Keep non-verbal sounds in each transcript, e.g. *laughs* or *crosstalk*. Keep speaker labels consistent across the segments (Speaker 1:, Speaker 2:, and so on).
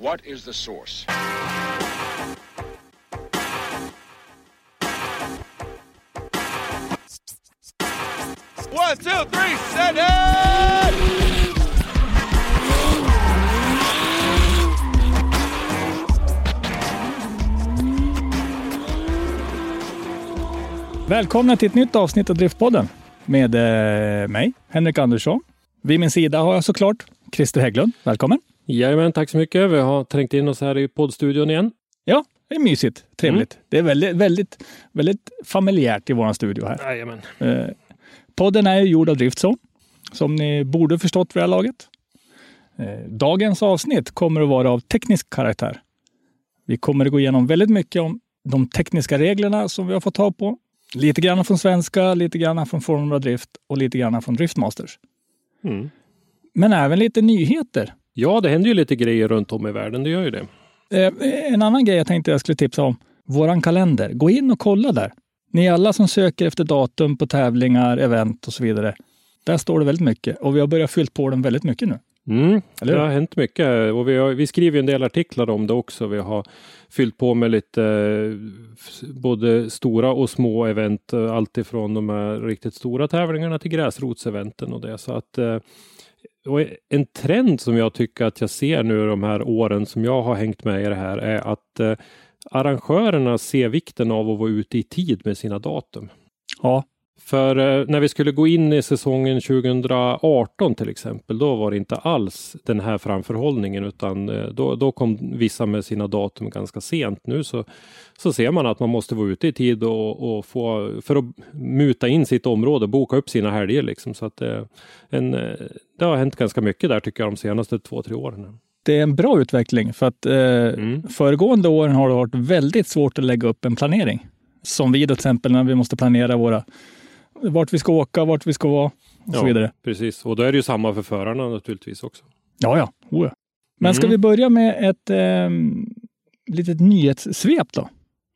Speaker 1: What is the source? One, two, three, set it!
Speaker 2: Välkomna till ett nytt avsnitt av Driftpodden med eh, mig, Henrik Andersson. Vid min sida har jag såklart Christer Hägglund. Välkommen!
Speaker 3: Jajamän, tack så mycket. Vi har trängt in oss här i poddstudion igen.
Speaker 2: Ja, det är mysigt. Trevligt. Det är väldigt, väldigt, väldigt familjärt i vår studio här.
Speaker 3: Jajamän.
Speaker 2: Eh, podden är gjord av Driftzone, som ni borde förstått vid det här laget. Eh, dagens avsnitt kommer att vara av teknisk karaktär. Vi kommer att gå igenom väldigt mycket om de tekniska reglerna som vi har fått ta på. Lite grann från svenska, lite grann från Formula Drift och lite grann från Driftmasters.
Speaker 3: Mm.
Speaker 2: Men även lite nyheter.
Speaker 3: Ja, det händer ju lite grejer runt om i världen. Det gör ju det.
Speaker 2: Eh, en annan grej jag tänkte jag skulle tipsa om. Våran kalender. Gå in och kolla där. Ni alla som söker efter datum på tävlingar, event och så vidare. Där står det väldigt mycket och vi har börjat fyllt på den väldigt mycket nu.
Speaker 3: Mm. Det har hänt mycket och vi, har, vi skriver en del artiklar om det också. Vi har fyllt på med lite eh, både stora och små event. eh, Allt ifrån de här riktigt stora tävlingarna till gräsrotseventen och det. Så att och en trend som jag tycker att jag ser nu de här åren som jag har hängt med i det här är att eh, arrangörerna ser vikten av att vara ute i tid med sina datum.
Speaker 2: Ja,
Speaker 3: för eh, när vi skulle gå in i säsongen 2018 till exempel, då var det inte alls den här framförhållningen utan eh, då, då kom vissa med sina datum ganska sent. Nu så, så ser man att man måste vara ute i tid och, och få, för att muta in sitt område, boka upp sina helger liksom. Så att eh, en, det har hänt ganska mycket där tycker jag de senaste två, tre åren.
Speaker 2: det är en bra utveckling för att eh, föregående åren har det varit väldigt svårt att lägga upp en planering. Som vi då till exempel när vi måste planera våra vart vi ska åka, vart vi ska vara och så vidare.
Speaker 3: Precis, och då är det ju samma för förarna naturligtvis också.
Speaker 2: Ja, ja. Oh, ja. Men ska
Speaker 3: Mm.
Speaker 2: vi börja med ett eh, litet nyhetssvep då?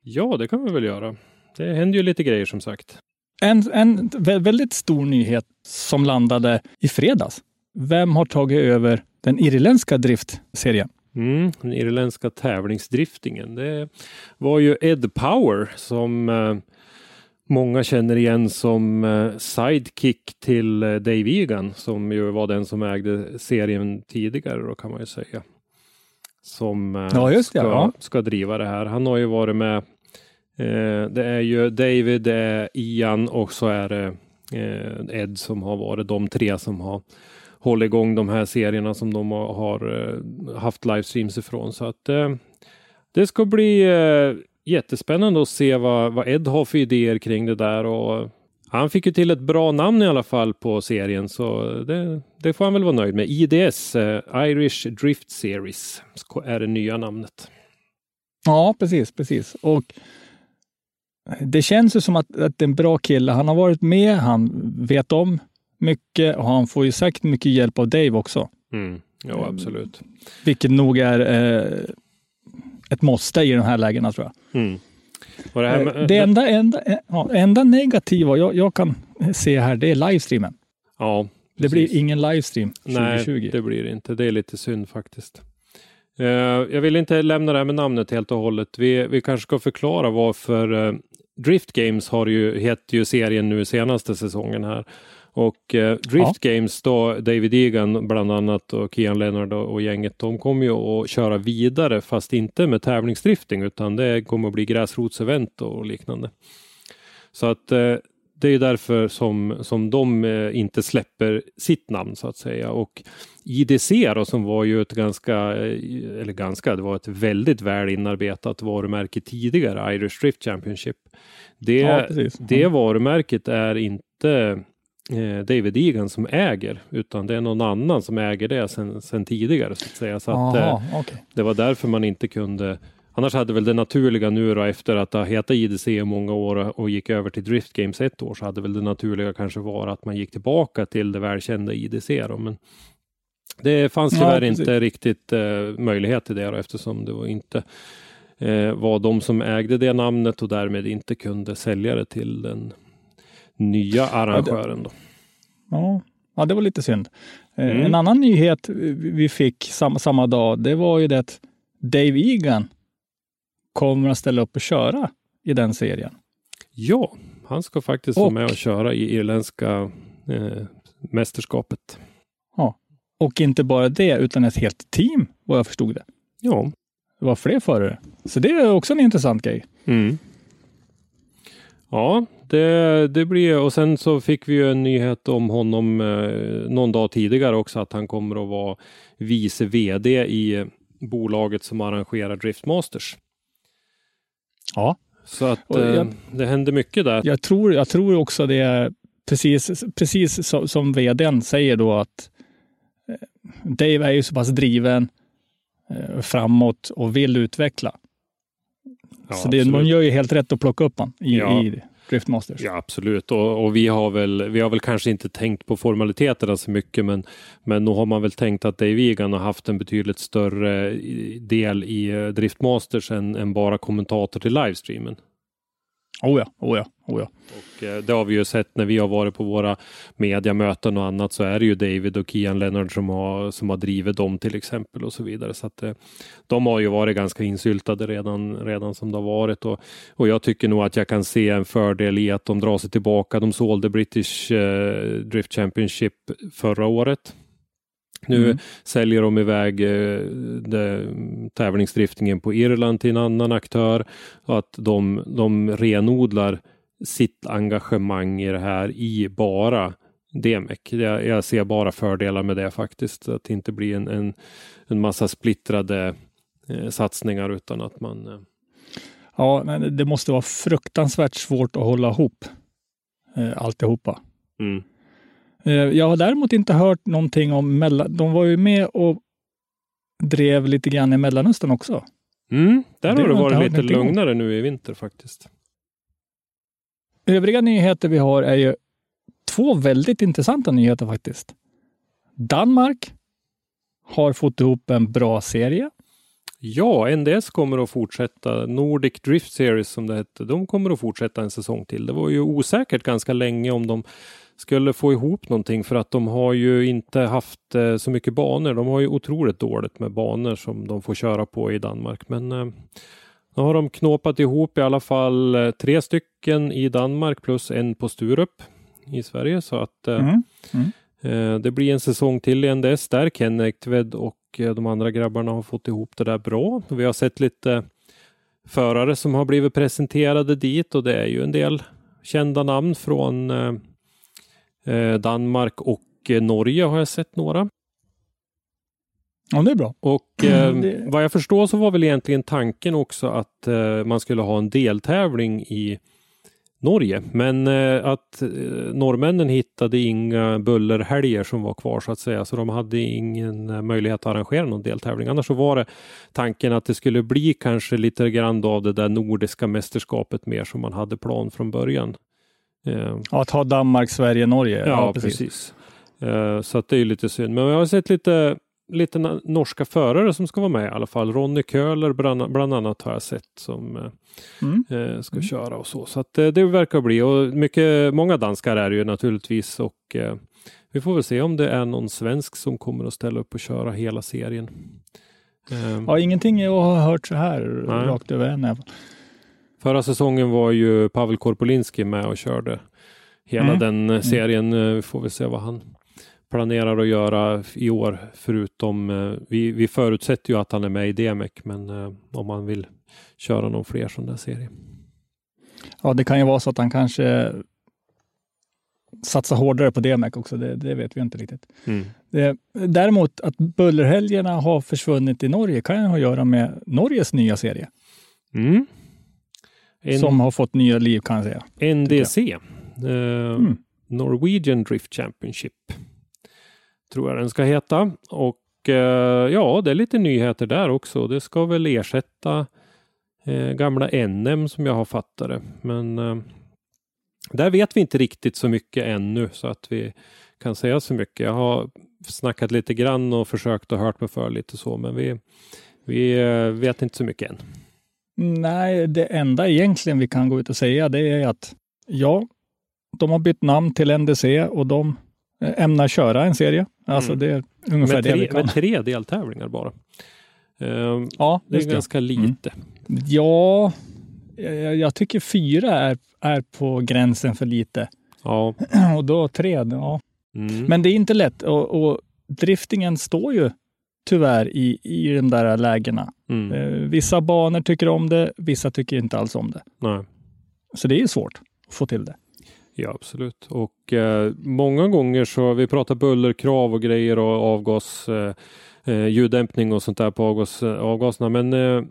Speaker 3: Ja, det kan vi väl göra. Det händer ju lite grejer som sagt.
Speaker 2: En, en vä- väldigt stor nyhet som landade i fredags. Vem har tagit över den irländska driftserien?
Speaker 3: Mm, den irländska tävlingsdriftingen. Det var ju Ed Power som eh, många känner igen som eh, sidekick till eh, Dave Egan som ju var den som ägde serien tidigare då kan man ju säga. Som eh,
Speaker 2: Ja, det,
Speaker 3: ska,
Speaker 2: ja.
Speaker 3: ska driva det här. Han har ju varit med. Eh, det är ju David, det är Ian och så är det eh, Ed som har varit de tre som har hållit igång de här serierna som de har, haft livestreams ifrån. Så att eh, det ska bli jättespännande att se vad, vad Ed har för idéer kring det där och han fick ju till ett bra namn i alla fall på serien så det, det får han väl vara nöjd med. IDS, eh, Irish Drift Series, är det nya namnet.
Speaker 2: Ja, precis, precis. Och det känns ju som att, att det är en bra kille. Han har varit med, han vet om mycket och han får ju säkert mycket hjälp av Dave också.
Speaker 3: Mm. Ja, absolut.
Speaker 2: Vilket nog är eh, ett måste i de här lägena tror jag.
Speaker 3: Mm. Det, här
Speaker 2: Eh,
Speaker 3: med,
Speaker 2: det enda, enda, eh, ja, enda negativa jag, jag kan se här, det är livestreamen.
Speaker 3: ja,
Speaker 2: Det blir ingen livestream 2020.
Speaker 3: Nej, det blir det inte. Det är lite synd faktiskt. Eh, jag vill inte lämna det här med namnet helt och hållet. Vi, vi kanske ska förklara varför uh, Drift Games har ju, heter ju serien nu senaste säsongen här. Och eh, Drift Games då, David Egan bland annat och Kian Leonard och, och gänget, de kommer ju att köra vidare fast inte med tävlingsdrifting utan det kommer att bli gräsrotsevent och liknande. Så att eh, det är därför som, som de eh, inte släpper sitt namn så att säga. Och IDC då, som var ju ett ganska, eh, eller ganska, det var ett väldigt väl inarbetat varumärke tidigare, Irish Drift Championship. Det,
Speaker 2: Ja, precis.
Speaker 3: det varumärket är inte David Egan som äger, utan det är någon annan som äger det sen, sen tidigare så att säga. Så att, eh,
Speaker 2: Jaha, okej.
Speaker 3: det var därför man inte kunde Annars hade väl det naturliga nu då efter att ha hetat IDC i många år och gick över till Drift Games ett år så hade väl det naturliga kanske varit att man gick tillbaka till det välkända IDC då. Men det fanns
Speaker 2: Ja,
Speaker 3: tyvärr
Speaker 2: precis.
Speaker 3: inte riktigt eh, möjlighet till det då, eftersom det var inte eh, var de som ägde det namnet och därmed inte kunde sälja det till den nya arrangören. Då.
Speaker 2: Ja. ja, det var lite synd. Eh,
Speaker 3: Mm.
Speaker 2: En annan nyhet vi fick samma, samma dag, det var ju det att Dave Egan kommer att ställa upp och köra i den serien.
Speaker 3: Ja, han ska faktiskt vara
Speaker 2: Och-
Speaker 3: med och köra i irländska eh, mästerskapet.
Speaker 2: Och inte bara det, utan ett helt team, vad jag förstod det.
Speaker 3: Ja,
Speaker 2: Det var fler förare. Så det är också en intressant grej.
Speaker 3: Mm. Ja, det, det blir och sen så fick vi ju en nyhet om honom eh, någon dag tidigare också att han kommer att vara vice VD i bolaget som arrangerar Driftmasters.
Speaker 2: Ja.
Speaker 3: Så att
Speaker 2: Och
Speaker 3: eh,
Speaker 2: jag-
Speaker 3: det händer mycket där.
Speaker 2: Jag tror, jag tror också det är precis, precis som, som vdn säger då att eh, Dave är ju så pass driven eh, framåt och vill utveckla.
Speaker 3: Ja,
Speaker 2: så det, man gör ju helt rätt att plocka upp honom i,
Speaker 3: Ja.
Speaker 2: i Driftmasters.
Speaker 3: Ja, absolut. Och, och vi, har väl, vi har väl kanske inte tänkt på formaliteterna så mycket, men, men nog har man väl tänkt att Dave Egan har haft en betydligt större del i eh, Driftmasters än, än bara kommentator till livestreamen.
Speaker 2: Oh ja, oh ja, oh ja.
Speaker 3: Och eh, det har vi ju sett när vi har varit på våra mediamöten och annat så är det ju David och Kian Leonard som har, som har drivit dem till exempel och så vidare. Så att eh, de har ju varit ganska insyltade redan, redan som det har varit och, och jag tycker nog att jag kan se en fördel i att de drar sig tillbaka. De sålde British eh, Drift Championship förra året. Nu
Speaker 2: Mm.
Speaker 3: säljer de iväg eh, det, tävlingsdriftningen på Irland till en annan aktör och att de, de renodlar sitt engagemang i det här i bara DMEC. Jag, jag ser bara fördelar med det faktiskt. Att det inte blir en, en, en massa splittrade eh, satsningar utan att man eh,
Speaker 2: Ja, men det måste vara fruktansvärt svårt att hålla ihop eh, alltihopa.
Speaker 3: mm.
Speaker 2: Eh, Jag har däremot inte hört någonting om mellan... De var ju med och drev lite grann i Mellanöstern också.
Speaker 3: Mm, där
Speaker 2: Det
Speaker 3: har det varit lite
Speaker 2: någonting om.
Speaker 3: lugnare nu i vinter faktiskt.
Speaker 2: Övriga nyheter vi har är ju två väldigt intressanta nyheter faktiskt. Danmark har fått ihop en bra serie.
Speaker 3: Ja, NDS kommer att fortsätta. Nordic Drift Series som det hette. De kommer att fortsätta en säsong till. Det var ju osäkert ganska länge om de skulle få ihop någonting för att de har ju inte haft eh, så mycket banor. De har ju otroligt dåligt med banor som de får köra på i Danmark. Men eh, nu har de knåpat ihop i alla fall eh, tre stycken i Danmark plus en på Sturup i Sverige. Så att eh,
Speaker 2: Mm.
Speaker 3: Eh, Det blir en säsong till i NDS där Kenneth Ved och de andra grabbarna har fått ihop det där bra. Vi har sett lite förare som har blivit presenterade dit och det är ju en del kända namn från Danmark och eh, Norge har jag sett några.
Speaker 2: Ja, det är bra.
Speaker 3: Och *clears throat* eh,
Speaker 2: det-
Speaker 3: vad jag förstår så var väl egentligen tanken också att eh, man skulle ha en deltävling i Norge. Men eh, att eh, norrmännen hittade inga bullerhelger som var kvar så att säga. Så de hade ingen eh, möjlighet att arrangera någon deltävling. Annars så var det tanken att det skulle bli kanske lite grann av det där nordiska mästerskapet mer som man hade plan från början. Eh,
Speaker 2: Ja, att ha Danmark, Sverige, Norge.
Speaker 3: Ja, precis. Eh, så att det är lite synd. Men jag har sett lite, lite norska förare som ska vara med i alla fall. Ronny Köhler bland, bland annat har jag sett som eh,
Speaker 2: Mm.
Speaker 3: ska köra och så. Så att det verkar bli. Och mycket, många danskar är det ju naturligtvis. Och vi får väl se om det är någon svensk som kommer att ställa upp och köra hela serien.
Speaker 2: Ja, ingenting jag har hört så här
Speaker 3: Nej.
Speaker 2: rakt över än.
Speaker 3: Förra säsongen var ju Pavel Korpolinski med och körde hela
Speaker 2: Mm.
Speaker 3: den eh, serien. Eh, Vi får väl se vad han planerar att göra i år. Förutom, eh, vi, vi förutsätter ju att han är med i DMEC, men om man vill köra någon fler sån där serie.
Speaker 2: Ja, det kan ju vara så att han kanske satsa hårdare på DMEC också, det, det vet vi inte riktigt.
Speaker 3: Mm.
Speaker 2: Det, däremot att bullerhelgerna har försvunnit i Norge kan ju ha att göra med Norges nya serie.
Speaker 3: Mm. En,
Speaker 2: som har fått nya liv kan jag säga.
Speaker 3: NDC. Eh,
Speaker 2: Mm.
Speaker 3: Norwegian Drift Championship. Tror jag den ska heta. Och eh, ja, det är lite nyheter där också. Det ska väl ersätta eh, gamla NM som jag har fattat det. Men eh, där vet vi inte riktigt så mycket ännu så att vi kan säga så mycket. Jag har snackat lite grann och försökt och hört mig för lite så, men vi, vi eh, vet inte så mycket än.
Speaker 2: Nej, det enda egentligen vi kan gå ut och säga det är att ja, de har bytt namn till NDC och de eh, ämnar köra en serie. Alltså
Speaker 3: Mm.
Speaker 2: det är ungefär
Speaker 3: Med
Speaker 2: det vi
Speaker 3: tre,
Speaker 2: kan.
Speaker 3: med tre deltävlingar bara. Ehm,
Speaker 2: Ja,
Speaker 3: det är
Speaker 2: just det.
Speaker 3: ganska lite.
Speaker 2: Ja, jag, jag tycker fyra är, är på gränsen för lite.
Speaker 3: Ja. *clears throat*
Speaker 2: Och då tre, ja.
Speaker 3: Mm.
Speaker 2: Men det är inte lätt och, och driftingen står ju tyvärr i, i de där lägena.
Speaker 3: Mm.
Speaker 2: Eh, vissa banor tycker om det, vissa tycker inte alls om det.
Speaker 3: Nej.
Speaker 2: Så det är svårt att få till det.
Speaker 3: Ja, absolut. Och eh, många gånger så, vi pratar bullerkrav och grejer och avgas, eh, eh, ljuddämpning och sånt där på avgas, eh, avgaserna. Men eh,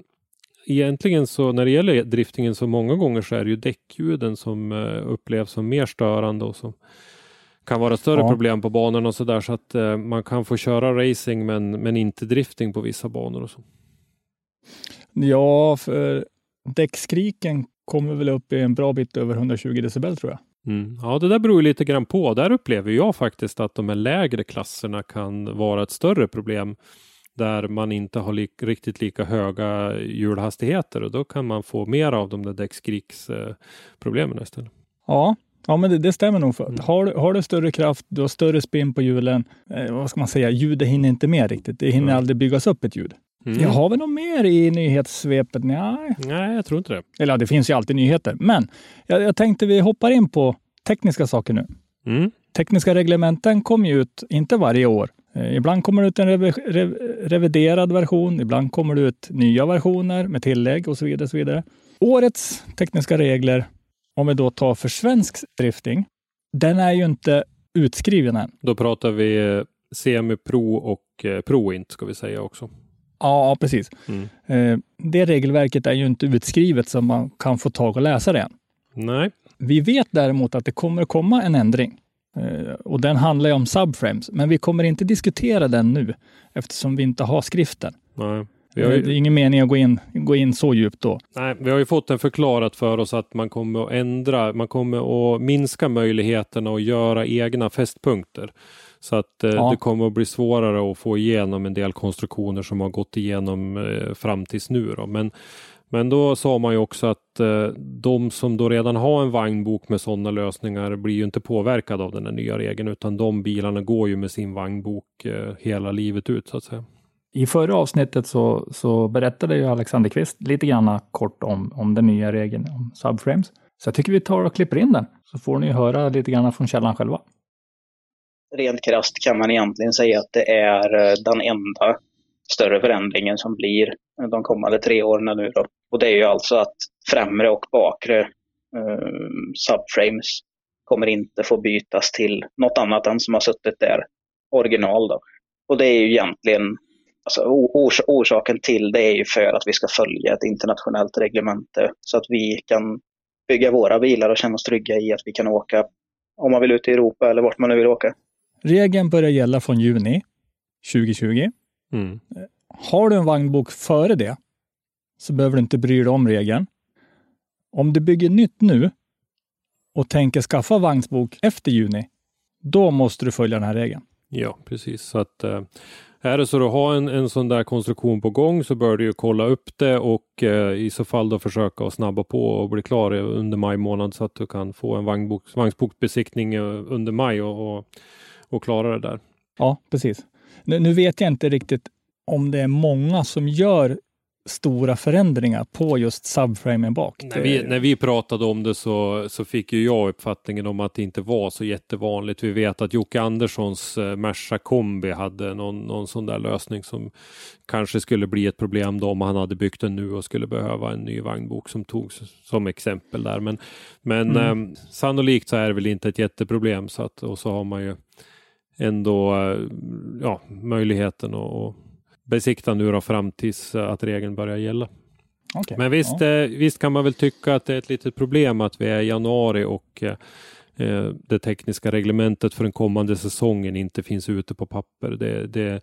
Speaker 3: egentligen så när det gäller driftingen så många gånger så är det ju däckljuden som eh, upplevs som mer störande och som kan vara större
Speaker 2: Ja.
Speaker 3: problem på banorna och så där så att eh, man kan få köra racing men, men inte drifting på vissa banor och så.
Speaker 2: Ja, för däckskriken kommer väl upp i en bra bit över 120 decibel tror jag.
Speaker 3: Mm. Ja, det där beror ju lite grann på. Där upplever jag faktiskt att de här lägre klasserna kan vara ett större problem där man inte har lik, riktigt lika höga hjulhastigheter och då kan man få mer av de där däckskriksproblemen istället.
Speaker 2: Ja, ja men det, det stämmer nog. För.
Speaker 3: Mm.
Speaker 2: Har, du- har du större kraft, du har större spinn på hjulen. Eh, vad ska man säga? Ljudet hinner inte med riktigt. Det hinner
Speaker 3: Mm.
Speaker 2: aldrig byggas upp ett ljud.
Speaker 3: Mm.
Speaker 2: Jag har vi något mer i nyhetssvepet? Nej.
Speaker 3: Nej, jag tror inte det.
Speaker 2: Eller ja, det finns ju alltid nyheter. Men jag, jag tänkte vi hoppar in på tekniska saker nu.
Speaker 3: Mm.
Speaker 2: Tekniska reglementen kommer ju ut, inte varje år. Eh, ibland kommer det ut en rev, rev, reviderad version, ibland kommer det ut nya versioner med tillägg och så vidare. Så vidare. Årets tekniska regler, om vi då tar för svensk drifting, den är ju inte utskriven än.
Speaker 3: Då pratar vi eh, semi-pro och eh, pro-int ska vi säga också.
Speaker 2: Ja, precis.
Speaker 3: Mm.
Speaker 2: Eh, det regelverket är ju inte utskrivet så man kan få tag och läsa det än.
Speaker 3: Nej,
Speaker 2: Vi vet däremot att det kommer att komma en ändring. Eh, och den handlar ju om subframes, men vi kommer inte diskutera den nu eftersom vi inte har skriften.
Speaker 3: nej. Har,
Speaker 2: Det är
Speaker 3: ju,
Speaker 2: ingen mening att gå in, gå in så djupt då.
Speaker 3: nej, vi har ju fått en förklarat för oss att man kommer att ändra, man kommer att minska möjligheterna att göra egna fästpunkter. Så att eh,
Speaker 2: Ja.
Speaker 3: det kommer att bli svårare att få igenom en del konstruktioner som har gått igenom eh, fram tills nu. Då. Men, men då sa man ju också att eh, de som då redan har en vagnbok med sådana lösningar blir ju inte påverkade av den här nya regeln utan de bilarna går ju med sin vagnbok eh, hela livet ut så att säga.
Speaker 2: I förra avsnittet så, så berättade ju Alexander Kvist lite grann kort om, om den nya regeln om subframes. Så jag tycker vi tar och klipper in den, så får ni höra lite grann från källan själva.
Speaker 4: rent krasst kan man egentligen säga att det är eh, den enda större förändringen som blir de kommande tre åren nu då. Och det är ju alltså att främre och bakre eh, subframes kommer inte få bytas till något annat än som har suttit där original då. Och det är ju egentligen Alltså, ors- orsaken till det är ju för att vi ska följa ett internationellt reglemente så att vi kan bygga våra bilar och känna oss trygga i att vi kan åka om man vill ut i Europa eller vart man nu vill åka.
Speaker 2: Regeln börjar gälla från juni 2020.
Speaker 3: Mm.
Speaker 2: Har du en vagnbok före det så behöver du inte bry dig om regeln. Om du bygger nytt nu och tänker skaffa vagnsbok efter juni, då måste du följa den här regeln.
Speaker 3: Ja, precis. Så att eh, är det så att du har en, en sån där konstruktion på gång så bör du ju kolla upp det och eh, i så fall då försöka att snabba på och bli klar under maj månad så att du kan få en vagnbok, vagnsbokbesiktning eh, under maj och, och, och klara det där.
Speaker 2: Ja, precis. Nu, nu vet jag inte riktigt om det är många som gör stora förändringar på just subframen bak.
Speaker 3: När vi, när vi pratade om det så, så fick ju jag uppfattningen om att det inte var så jättevanligt. Vi vet att Jocke Anderssons eh, Merca kombi hade någon, någon sån där lösning som kanske skulle bli ett problem då om han hade byggt den nu och skulle behöva en ny vagnbok som togs som exempel där. Men, men mm. eh, sannolikt så är det väl inte ett jätteproblem så att, och så har man ju ändå eh, ja, möjligheten att besikta nu då fram tills eh, att regeln börjar gälla. Okay. Men visst, ja. eh, visst kan man väl tycka att det är ett litet problem att vi är i januari och eh, eh, det tekniska reglementet för den kommande säsongen inte finns ute på papper. Det, det,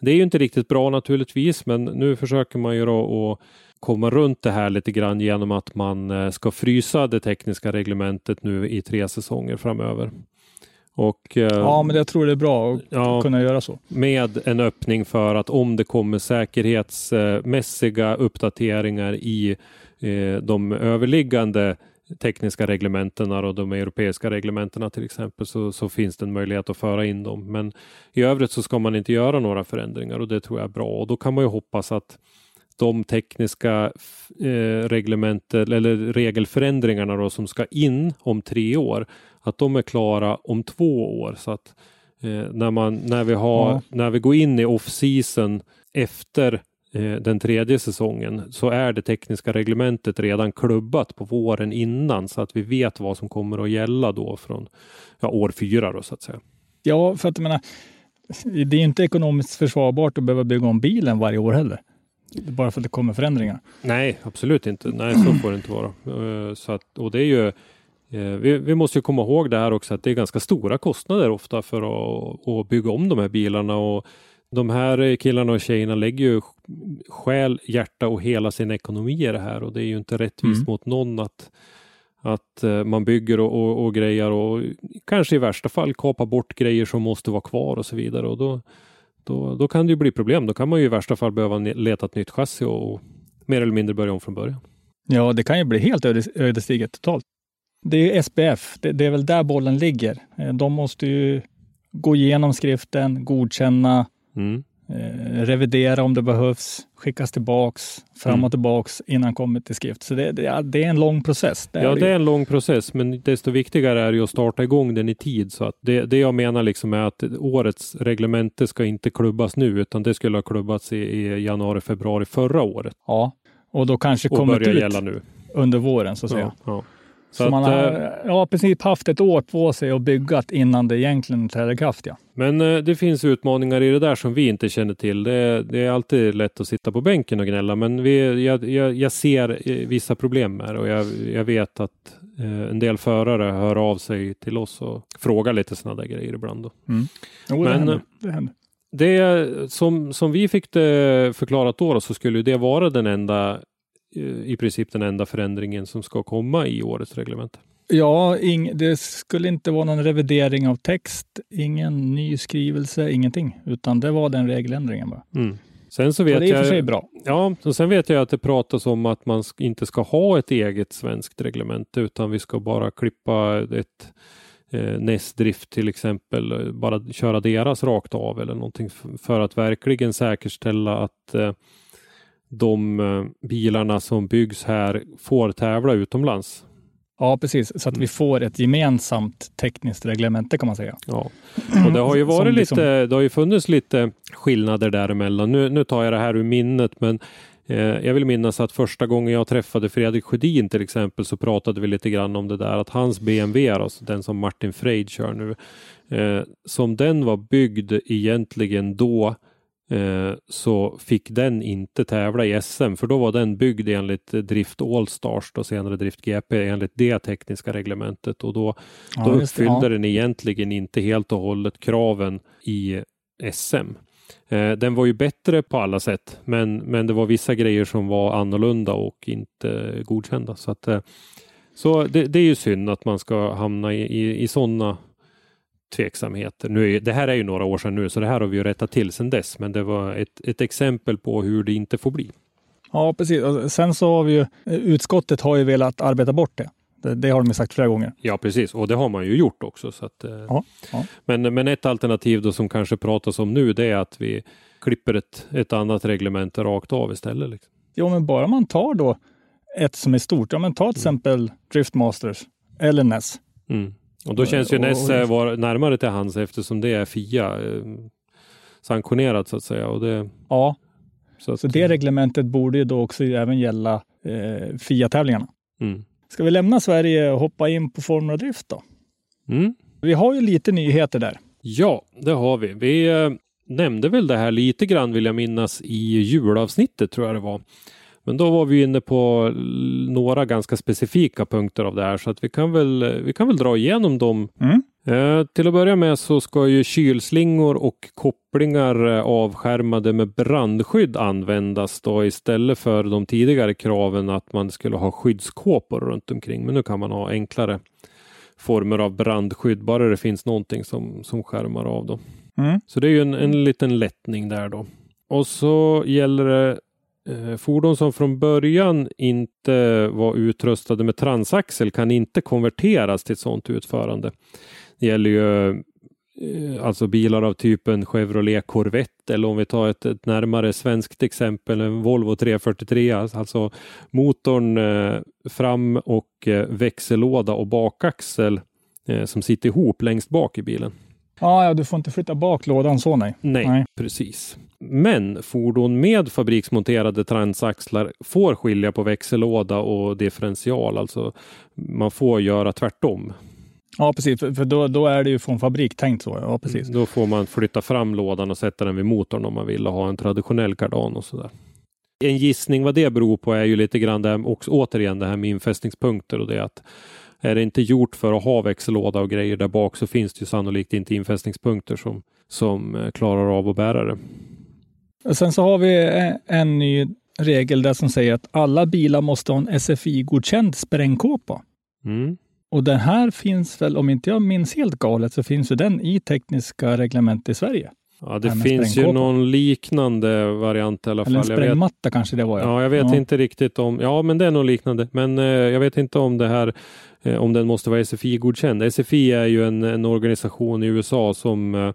Speaker 3: det är ju inte riktigt bra naturligtvis, men nu försöker man ju då att komma runt det här lite grann genom att man ska frysa det tekniska reglementet nu i tre säsonger framöver.
Speaker 2: Och, eh, ja, men jag tror det är bra att ja, kunna göra så.
Speaker 3: Med en öppning för att om det kommer säkerhetsmässiga uppdateringar i eh, de överliggande tekniska reglementena och de europeiska reglementena till exempel så, så, finns det en möjlighet att föra in dem. Men i övrigt så ska man inte göra några förändringar och det tror jag är bra och då kan man ju hoppas att de tekniska eh, reglement eller regelförändringarna då, som ska in om tre år att de är klara om två år. Så att eh, när, man, när, vi har, ja. när vi går in i off-season efter eh, den tredje säsongen så är det tekniska reglementet redan klubbat på våren innan så att vi vet vad som kommer att gälla då från ja, år fyra då så att säga.
Speaker 2: Ja, för att jag menar, det är inte ekonomiskt försvarbart att behöva bygga om bilen varje år heller. Bara för att det kommer förändringar.
Speaker 3: Nej, absolut inte. Nej, så får det inte vara. Eh, så att, och det är ju vi, vi, måste komma ihåg det här också att det är ganska stora kostnader ofta för att, att bygga om de här bilarna och de här killarna och tjejerna lägger ju själ, hjärta och hela sin ekonomi i det här och det är ju inte rättvist mm. mot någon att, att eh, man bygger och, och, och, grejer och kanske i värsta fall kapar bort grejer som måste vara kvar och så vidare och då, då, då kan det ju bli problem. Då kan man ju i värsta fall behöva leta ett nytt chassi och, och mer eller mindre börja om från början.
Speaker 2: Ja, det kan ju bli helt ödesdigert totalt det är SPF, det, det, är väl där bollen ligger. Eh, de måste ju gå igenom skriften, godkänna, mm. eh, revidera om det behövs, skickas tillbaks, fram och mm. tillbaks innan kommer till skrift. Så det, det, det är en lång process.
Speaker 3: Det ja, det är en lång process, men desto viktigare är det att starta igång den i tid. Så att det, det jag menar liksom är att årets reglemente ska inte klubbas nu, utan det skulle ha klubbats i, i januari, februari förra året.
Speaker 2: Ja, och då kanske och kommit ut gälla nu. under våren så att säga. Ja, ja. Så, så man har eh, ja, precis haft ett år på sig och byggat innan det egentligen träder i kraft. Ja.
Speaker 3: Men eh, det finns utmaningar i det där som vi inte känner till. Det, det är alltid lätt att sitta på bänken och gnälla, men vi, jag, jag, jag ser eh, vissa problem det och jag, jag vet att en del förare hör av sig till oss och frågar lite sådana där grejer ibland. Då. Mm.
Speaker 2: Jo, det men, händer. Det händer.
Speaker 3: Det som, som vi fick det förklarat då, då så skulle det vara den enda i princip den enda förändringen som ska komma i årets reglement.
Speaker 2: Ja, ing, det skulle inte vara någon revidering av text, ingen ny skrivelse, ingenting, utan det var den regeländringen bara. Mm.
Speaker 3: Sen så vet så
Speaker 2: det är i och för sig bra.
Speaker 3: Ja, och sen vet jag att det pratas om att man inte ska ha ett eget svenskt reglement, utan vi ska bara klippa ett eh, NES-drift till exempel, bara köra deras rakt av eller någonting för att verkligen säkerställa att eh, de eh, bilarna som byggs här får tävla utomlands.
Speaker 2: Ja, precis. Så att vi får ett gemensamt tekniskt reglemente kan man säga.
Speaker 3: Ja, och det har ju varit liksom... lite, det har ju funnits lite skillnader däremellan. Nu, nu tar jag det här ur minnet, men eh, jag vill minnas att första gången jag träffade Fredrik Sjödin till exempel så pratade vi lite grann om det där att hans BMW, alltså den som Martin Freid kör nu, eh, som den var byggd egentligen då så fick den inte tävla i SM för då var den byggd enligt Drift Allstars och senare Drift GP enligt det tekniska reglementet och då, ja, då uppfyllde ja. den egentligen inte helt och hållet kraven i SM. Eh, den var ju bättre på alla sätt men, men det var vissa grejer som var annorlunda och inte godkända. Så, att, eh, så det, det är ju synd att man ska hamna i, i, i sådana tveksamheter. Nu är, det här är ju några år sedan nu, så det här har vi ju rättat till sedan dess, men det var ett, ett exempel på hur det inte får bli.
Speaker 2: Ja, precis. Och sen så har vi ju, utskottet har ju velat arbeta bort det. Det, det har de sagt flera gånger.
Speaker 3: Ja, precis. Och det har man ju gjort också. Så att, eh, ja, ja. Men, men ett alternativ då som kanske pratas om nu, det är att vi klipper ett, ett annat reglemente rakt av istället. Liksom.
Speaker 2: Ja, men bara man tar då ett som är stort. Ja, men ta till exempel Driftmasters eller NES.
Speaker 3: Mm. Och då känns ju
Speaker 2: Och-
Speaker 3: NES eh, var närmare till hands eftersom det är FIA eh, sanktionerat så att säga. Och det,
Speaker 2: Ja,
Speaker 3: så att,
Speaker 2: så det reglementet borde ju då också även gälla eh, FIA-tävlingarna.
Speaker 3: Mm.
Speaker 2: Ska vi lämna Sverige och hoppa in på Formula Drift då?
Speaker 3: Mm.
Speaker 2: Vi har ju lite nyheter där.
Speaker 3: Ja, det har vi. Vi eh, nämnde väl det här lite grann vill jag minnas i julavsnittet tror jag det var. Men då var vi inne på några ganska specifika punkter av det här så att vi kan väl, vi kan väl dra igenom dem.
Speaker 2: Mm.
Speaker 3: Eh, till att börja med så ska ju kylslingor och kopplingar eh, avskärmade med brandskydd användas då istället för de tidigare kraven att man skulle ha skyddskåpor runt omkring. Men nu kan man ha enklare former av brandskydd bara det finns någonting som, som skärmar av. Då.
Speaker 2: Mm.
Speaker 3: Så det är ju en, en liten lättning där då. Och så gäller det Eh, fordon som från början inte var utrustade med transaxel kan inte konverteras till ett sådant utförande. Det gäller ju eh, alltså bilar av typen Chevrolet Corvette eller om vi tar ett, ett närmare svenskt exempel, en Volvo 343, alltså, alltså motorn eh, fram och växellåda och bakaxel som sitter ihop längst bak i bilen.
Speaker 2: Ja, ja, du får inte flytta bak lådan så nej.
Speaker 3: Nej,
Speaker 2: Nej.
Speaker 3: precis. Men fordon med fabriksmonterade transaxlar får skilja på växellåda och differential. Alltså man får göra tvärtom.
Speaker 2: Ja, precis. För, för då, då är det ju från fabrik tänkt så. Ja, precis.
Speaker 3: Då får man flytta fram lådan och sätta den vid motorn om man vill och ha en traditionell kardan och sådär. En gissning vad det beror på är ju lite grann det här, också, återigen det här med infästningspunkter och det att är det inte gjort för att ha växellåda och grejer där bak så finns det ju sannolikt inte infästningspunkter som, som eh, klarar av att bära det.
Speaker 2: Och sen så har vi en, en ny regel där som säger att alla bilar måste ha en SFI-godkänd sprängkåpa.
Speaker 3: Mm.
Speaker 2: Och den här finns väl, om inte jag minns helt galet, så finns ju den i tekniska reglement i Sverige.
Speaker 3: Ja, det finns ju någon liknande variant i alla fall.
Speaker 2: Eller en
Speaker 3: Jag vet,
Speaker 2: sprängmatta kanske det var.
Speaker 3: ja, jag vet inte riktigt om, ja men det är nog liknande, men eh, jag vet inte om det här, eh, om den måste vara SFI-godkänd. SFI är ju en, en organisation i USA som eh,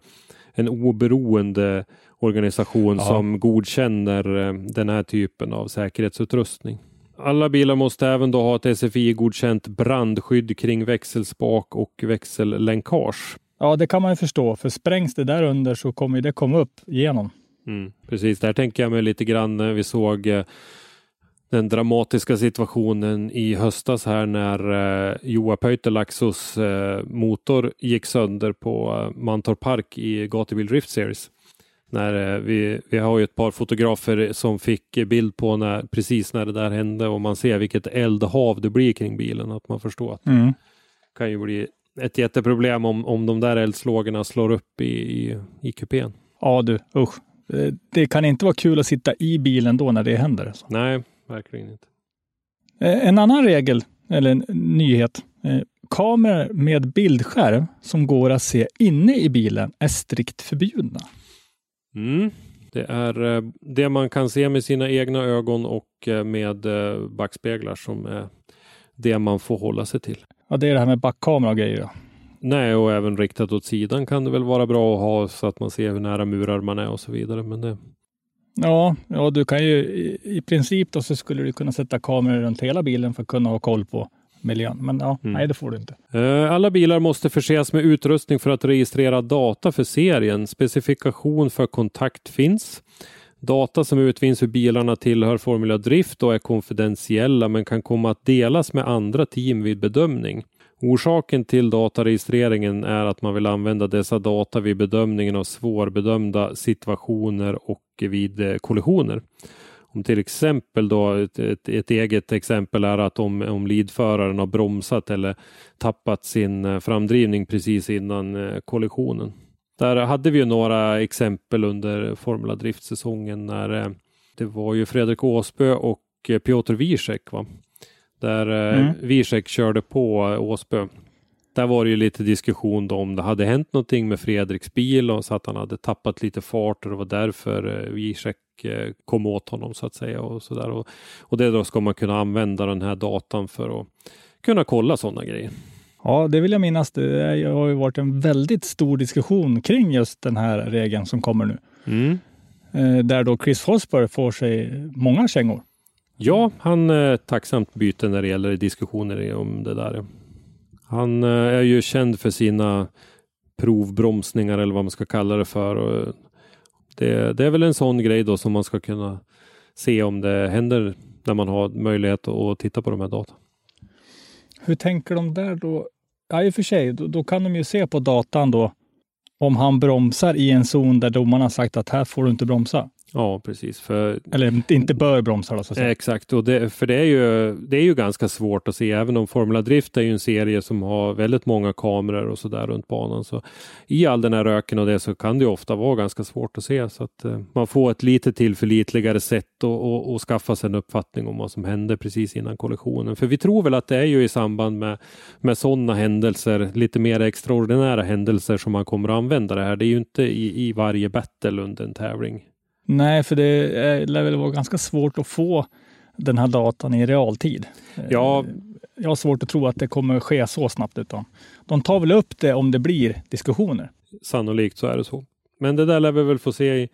Speaker 3: en oberoende organisation
Speaker 2: Ja.
Speaker 3: som godkänner eh, den här typen av säkerhetsutrustning. Alla bilar måste även då ha ett SFI-godkänt brandskydd kring växelspak och växellänkage.
Speaker 2: Ja, det kan man ju förstå, för sprängs det där under så kommer det komma upp igenom.
Speaker 3: Mm, precis, där tänker jag mig lite grann vi såg eh, den dramatiska situationen i höstas här när eh, Joa Pöytelaxos eh, motor gick sönder på eh, Mantorp Park i Gatubil Drift Series. När, eh, vi, vi har ju ett par fotografer som fick bild på när, precis när det där hände och man ser vilket eldhav det blir kring bilen. Att man förstår att
Speaker 2: Mm.
Speaker 3: det kan ju bli ett jätteproblem om, om de där eldslågorna slår upp i, i, i kupén.
Speaker 2: Ja du, usch. Det kan inte vara kul att sitta i bilen då när det händer. Alltså.
Speaker 3: Nej, verkligen inte.
Speaker 2: Eh, En annan regel, eller en nyhet. eh, Kameror med bildskärm som går att se inne i bilen är strikt förbjudna.
Speaker 3: Mm. Det är eh, det man kan se med sina egna ögon och med backspeglar som är det man får hålla sig till.
Speaker 2: Ja, det är det här med backkamera och grejer. Ja.
Speaker 3: Nej, och även riktat åt sidan kan det väl vara bra att ha så att man ser hur nära murar man är och så vidare. Men det,
Speaker 2: Ja, ja, du kan ju i, princip då så skulle du kunna sätta kameror runt hela bilen för att kunna ha koll på miljön. Men ja,
Speaker 3: Mm.
Speaker 2: nej det får du inte.
Speaker 3: Eh, Alla bilar måste förses med utrustning för att registrera data för serien. Specifikation för kontakt finns. Data som utvinns ur bilarna tillhör Formula Drift och är konfidentiella men kan komma att delas med andra team vid bedömning. Orsaken till dataregistreringen är att man vill använda dessa data vid bedömningen av svårbedömda situationer och vid eh, kollisioner. Om till exempel då ett, ett, ett eget exempel är att om, om leadföraren har bromsat eller tappat sin eh, framdrivning precis innan eh, kollisionen. Där hade vi ju några exempel under Formula Drift-säsongen när det var ju Fredrik Åsbö och Piotr Wiesek va? Där eh,
Speaker 2: Mm.
Speaker 3: Wiesek körde på eh, Åsbö. Där var det ju lite diskussion om det hade hänt någonting med Fredriks bil och så att han hade tappat lite fart och det var därför eh, Wiesek kom åt honom så att säga och så där. Och, och det då ska man kunna använda den här datan för att kunna kolla sådana grejer.
Speaker 2: Ja, det vill jag minnas. Det har ju varit en väldigt stor diskussion kring just den här regeln som kommer nu.
Speaker 3: Mm.
Speaker 2: Där då Chris Fosberg får sig många kängor.
Speaker 3: Ja, han är tacksamt byte när det gäller diskussioner om det där. Han eh, är ju känd för sina provbromsningar eller vad man ska kalla det för. Och eh, det, det är väl en sån grej då som man ska kunna se om det händer när man har möjlighet att titta på de här data.
Speaker 2: Hur tänker de där då? Ja, i och för sig, då, då, kan de ju se på datan då om han bromsar i en zon där domarna sagt att här får du inte bromsa.
Speaker 3: Ja, precis. För,
Speaker 2: Eller inte bör bromsa då, så att säga.
Speaker 3: Exakt, och det, för det är, ju, det är ju ganska svårt att se, även om Formula Drift är ju en serie som har väldigt många kameror och så där runt banan. Så I all den här röken och det så kan det ofta vara ganska svårt att se. Så att eh, man får ett lite tillförlitligare sätt att skaffa sig en uppfattning om vad som hände precis innan kollisionen. För vi tror väl att det är ju i samband med, med sådana händelser, lite mer extraordinära händelser som man kommer att använda det här. Det är ju inte i, i varje battle under en tävling.
Speaker 2: Nej, för det lär väl vara ganska svårt att få den här datan i realtid.
Speaker 3: Ja.
Speaker 2: Eh, jag har svårt att tro att det kommer ske så snabbt. Utan de tar väl upp det om det blir diskussioner.
Speaker 3: Sannolikt så är det så. Men det där lär vi väl få se i,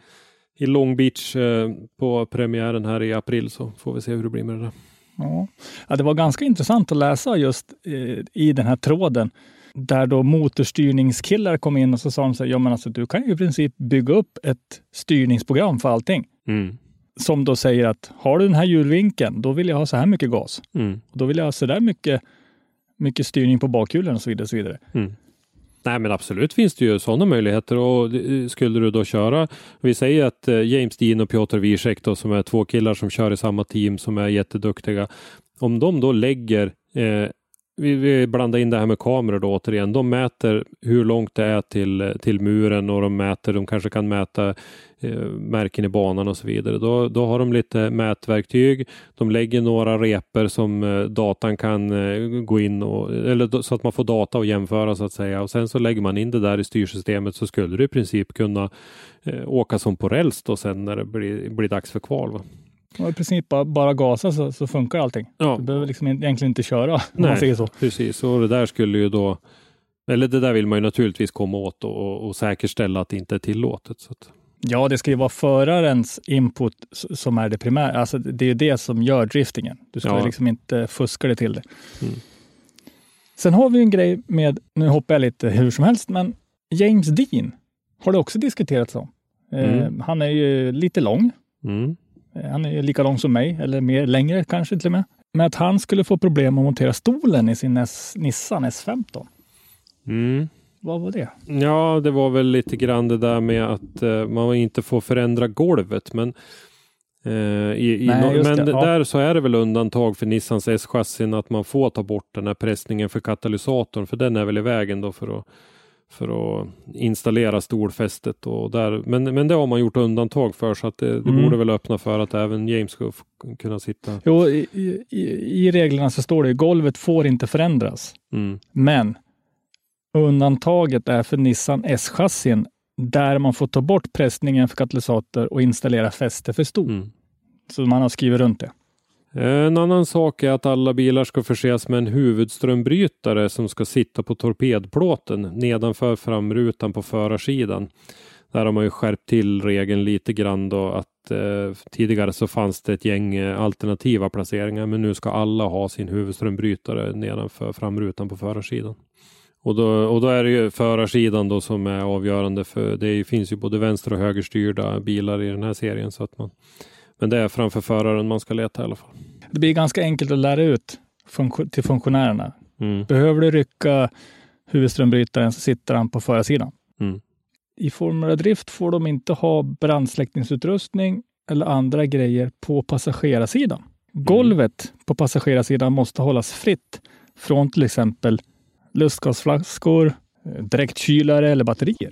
Speaker 3: i Long Beach eh, på premiären här i april så får vi se hur det blir med det där.
Speaker 2: Ja. ja det var ganska intressant att läsa just eh, i den här tråden där då motorstyrningskillar kom in och så sa de så här, ja men alltså du kan ju i princip bygga upp ett styrningsprogram för allting.
Speaker 3: Mm.
Speaker 2: Som då säger att har du den här hjulvinkeln, då vill jag ha så här mycket gas.
Speaker 3: Mm.
Speaker 2: Då vill jag ha så där mycket, mycket styrning på bakhjulen och så vidare. Och så vidare.
Speaker 3: Mm. Nej men absolut finns det ju sådana möjligheter och skulle du då köra, vi säger att eh, James Dean och Piotr Wiesek då som är två killar som kör i samma team som är jätteduktiga. Om de då lägger eh, vi, vi blandar in det här med kameror då återigen. De mäter hur långt det är till, till muren och de mäter, de kanske kan mäta eh, märken i banan och så vidare. Då, då har de lite mätverktyg. De lägger några reper som eh, datan kan eh, gå in och, eller så att man får data att jämföra så att säga. Och sen så lägger man in det där i styrsystemet så skulle du i princip kunna eh, åka som på räls då sen när det blir, blir dags för kval. Va?
Speaker 2: Och I princip bara, bara gasa så, så, funkar allting.
Speaker 3: Ja.
Speaker 2: Du behöver liksom egentligen inte köra om
Speaker 3: Nej,
Speaker 2: man säger så.
Speaker 3: Precis, och det där skulle ju då eller det där vill man ju naturligtvis komma åt och, och, säkerställa att det inte är tillåtet. Så att.
Speaker 2: Ja, det ska ju vara förarens input som är det primära. Alltså, det är det som gör driftingen. Du ska
Speaker 3: Ja.
Speaker 2: liksom inte fuska det till det.
Speaker 3: Mm.
Speaker 2: Sen har vi en grej med, nu hoppar jag lite hur som helst, men James Dean har det också diskuterats om. Eh,
Speaker 3: Mm.
Speaker 2: han är ju lite lång.
Speaker 3: Mm.
Speaker 2: Eh, Han är lika lång som mig, eller mer längre kanske till och med. Men att han skulle få problem att montera stolen i sin S- Nissan S15.
Speaker 3: Mm.
Speaker 2: Vad var det?
Speaker 3: Ja, det var väl lite grann det där med att eh, man inte får förändra golvet. Men, eh, i, i
Speaker 2: Nej,
Speaker 3: no- men
Speaker 2: det, ja.
Speaker 3: där så är det väl undantag för Nissans S-chassin att man får ta bort den här pressningen för katalysatorn. För den är väl i vägen då för att, för att installera stolfästet. Och där. Men, men det har man gjort undantag för så att det, det
Speaker 2: Mm.
Speaker 3: borde väl öppna för att även James ska kunna sitta.
Speaker 2: Jo, i, i, i reglerna så står det att golvet får inte förändras.
Speaker 3: Mm.
Speaker 2: Men undantaget är för Nissan S-chassin där man får ta bort pressningen för katalysator och installera fäste för stol.
Speaker 3: Mm.
Speaker 2: Så man har skrivit runt det.
Speaker 3: En annan sak är att alla bilar ska förses med en huvudströmbrytare som ska sitta på torpedplåten nedanför framrutan på förarsidan. Där har man ju skärpt till regeln lite grann då att eh, tidigare så fanns det ett gäng eh, alternativa placeringar men nu ska alla ha sin huvudströmbrytare nedanför framrutan på förarsidan. Och då, och då är det ju förarsidan då som är avgörande för det finns ju både vänster och högerstyrda bilar i den här serien så att man men det är framför föraren man ska leta i alla fall.
Speaker 2: Det blir ganska enkelt att lära ut funktion- till funktionärerna.
Speaker 3: Mm.
Speaker 2: Behöver du rycka huvudströmbrytaren så sitter han på förarsidan.
Speaker 3: Mm.
Speaker 2: I Formula Drift får de inte ha brandsläckningsutrustning eller andra grejer på passagerarsidan. Golvet på passagerarsidan måste hållas fritt från till exempel lustgasflaskor, eh, dräktkylare eller batterier.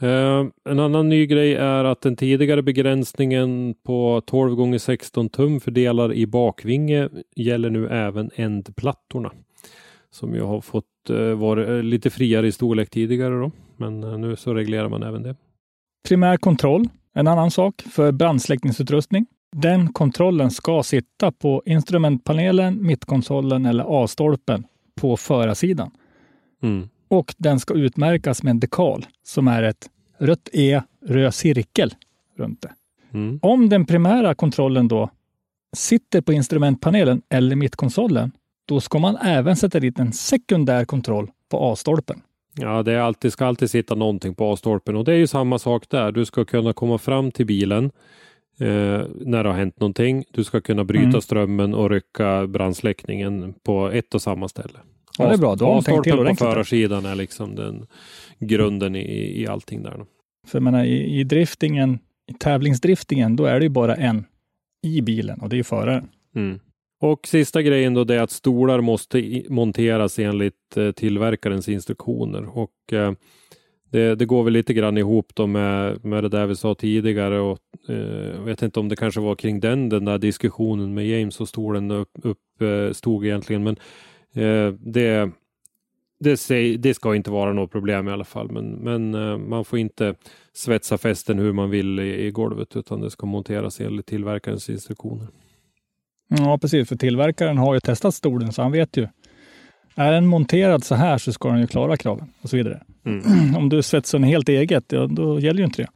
Speaker 3: Eh, en annan ny grej är att den tidigare begränsningen på 12 gånger 16 tum för delar i bakvinge gäller nu även ändplattorna. Som ju har fått eh, vara lite friare i storlek tidigare då. Men eh, nu så reglerar man även det.
Speaker 2: Primär kontroll, en annan sak för brandsläckningsutrustning. Den kontrollen ska sitta på instrumentpanelen, mittkonsolen eller A-stolpen på förarsidan.
Speaker 3: Mm.
Speaker 2: Och den ska utmärkas med en dekal som är ett rött E, röd cirkel runt det.
Speaker 3: Mm.
Speaker 2: Om den primära kontrollen då sitter på instrumentpanelen eller mittkonsolen, då ska man även sätta dit en sekundär kontroll på A-stolpen.
Speaker 3: Ja, det är alltid, ska alltid sitta någonting på A-stolpen och det är ju samma sak där. Du ska kunna komma fram till bilen eh, när det har hänt någonting. Du ska kunna bryta
Speaker 2: Mm.
Speaker 3: strömmen och rycka brandsläckningen på ett och samma ställe.
Speaker 2: Ja, det är bra. Då har tänkt till
Speaker 3: på förarsidan är liksom den grunden i, i allting där. Då.
Speaker 2: För jag menar, i, i driftingen, i tävlingsdriftingen, då är det ju bara en i bilen och det är ju föraren.
Speaker 3: Mm. Och sista grejen då det är att stolar måste monteras enligt eh, tillverkarens instruktioner. Och eh, det, det går väl lite grann ihop då med, med det där vi sa tidigare och eh, jag vet inte om det kanske var kring den, den där diskussionen med James och stolen upp, upp stod egentligen. Men det, det, säg, det ska inte vara något problem i alla fall. Men, men eh, man får inte svetsa fästen hur man vill i, i golvet utan det ska monteras enligt tillverkarens instruktioner.
Speaker 2: Ja, precis. För tillverkaren har ju testat stolen så han vet ju. Är den monterad så här så ska den ju klara kraven och så vidare.
Speaker 3: Mm. *clears throat*
Speaker 2: Om du svetsar den helt eget, ja, då gäller ju inte det.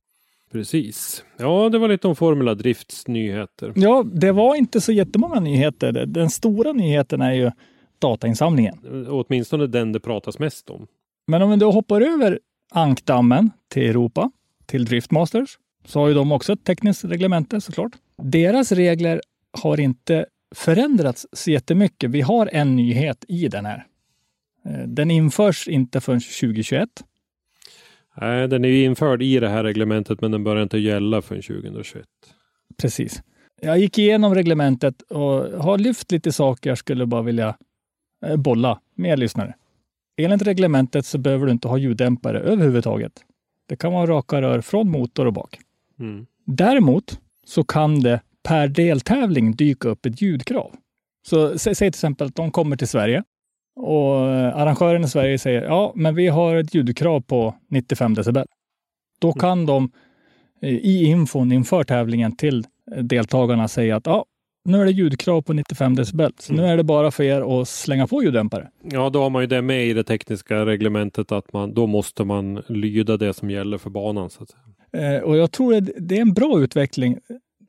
Speaker 3: Precis. Ja, det var lite om Formula Drifts nyheter.
Speaker 2: Ja, det var inte så jättemånga nyheter. Den stora nyheten är ju datainsamlingen.
Speaker 3: Åtminstone den det pratas mest om.
Speaker 2: Men om vi då hoppar över ankdammen till Europa, till Driftmasters, så har ju de också ett tekniskt reglemente såklart. Deras regler har inte förändrats så jättemycket. Vi har en nyhet i den här. Eh, Den införs inte förrän 2021.
Speaker 3: Nej, den är ju införd i det här reglementet men den börjar inte gälla förrän 2021.
Speaker 2: Precis. Jag gick igenom reglementet och har lyft lite saker jag skulle bara vilja eh, bolla med er lyssnare. Enligt reglementet så behöver du inte ha ljuddämpare överhuvudtaget. Det kan vara raka rör från motor och bak.
Speaker 3: Mm.
Speaker 2: Däremot så kan det per deltävling dyka upp ett ljudkrav. Så sä- säg till exempel att de kommer till Sverige och eh, arrangören i Sverige säger ja, men vi har ett ljudkrav på 95 decibel. Då kan de eh, i infon inför tävlingen till eh, deltagarna säga att ja, nu är det ljudkrav på 95 decibel, så nu är det bara för er att slänga på ljuddämpare.
Speaker 3: Ja, då har man ju det med i det tekniska reglementet att man, då måste man lyda det som gäller för banan. Så.
Speaker 2: Eh, och jag tror det, det är en bra utveckling.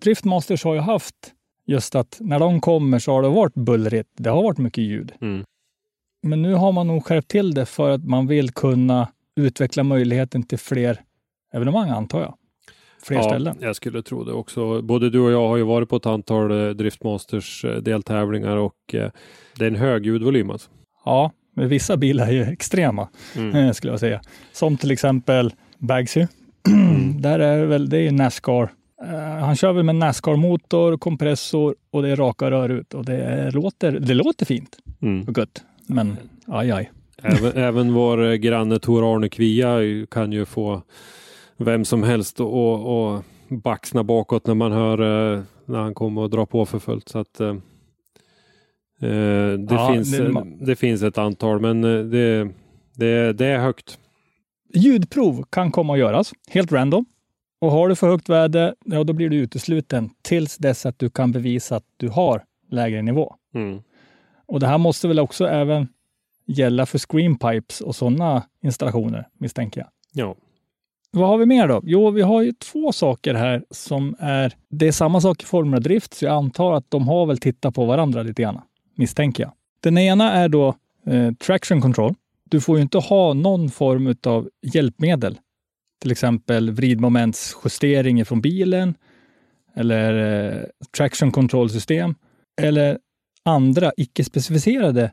Speaker 2: Driftmasters har ju haft just att när de kommer så har det varit bullrigt. Det har varit mycket ljud.
Speaker 3: Mm.
Speaker 2: Men nu har man nog skärpt till det för att man vill kunna utveckla möjligheten till fler evenemang antar jag. Fler
Speaker 3: ja,
Speaker 2: ställen.
Speaker 3: jag skulle tro det också. Både du och jag har ju varit på ett antal eh, Driftmasters eh, deltävlingar och eh, det är en hög ljudvolym alltså.
Speaker 2: Ja, men vissa bilar är ju extrema
Speaker 3: Mm.
Speaker 2: skulle jag säga. Som till exempel Bagsy. *clears throat*
Speaker 3: Mm.
Speaker 2: Där är väl, det är ju Nascar. Han kör väl med Nascar-motor, kompressor och det är raka rör ut och det, låter, det låter fint
Speaker 3: Mm.
Speaker 2: och gött. Men aj, aj.
Speaker 3: Även, även vår granne Tor Arne Kvia kan ju få vem som helst och, och baxna bakåt när man hör eh, när han kommer och drar på för fullt. Så att, eh, eh, det,
Speaker 2: Ja,
Speaker 3: finns,
Speaker 2: det-
Speaker 3: eh, det finns ett antal men det, det, det är högt.
Speaker 2: Ljudprov kan komma att göras helt random. Och har du för högt värde, ja, då blir du utesluten tills dess att du kan bevisa att du har lägre nivå.
Speaker 3: Mm.
Speaker 2: Och det här måste väl också även gälla för screenpipes och sådana installationer, misstänker jag.
Speaker 3: Ja.
Speaker 2: Vad har vi mer då? Jo, vi har ju två saker här som är... Det är samma sak i Formula Drift, så jag antar att de har väl tittat på varandra lite grann, misstänker jag. Den ena är då eh, traction control. Du får ju inte ha någon form av hjälpmedel. Till exempel vridmomentsjustering från bilen eller eh, traction control-system eller andra icke specificerade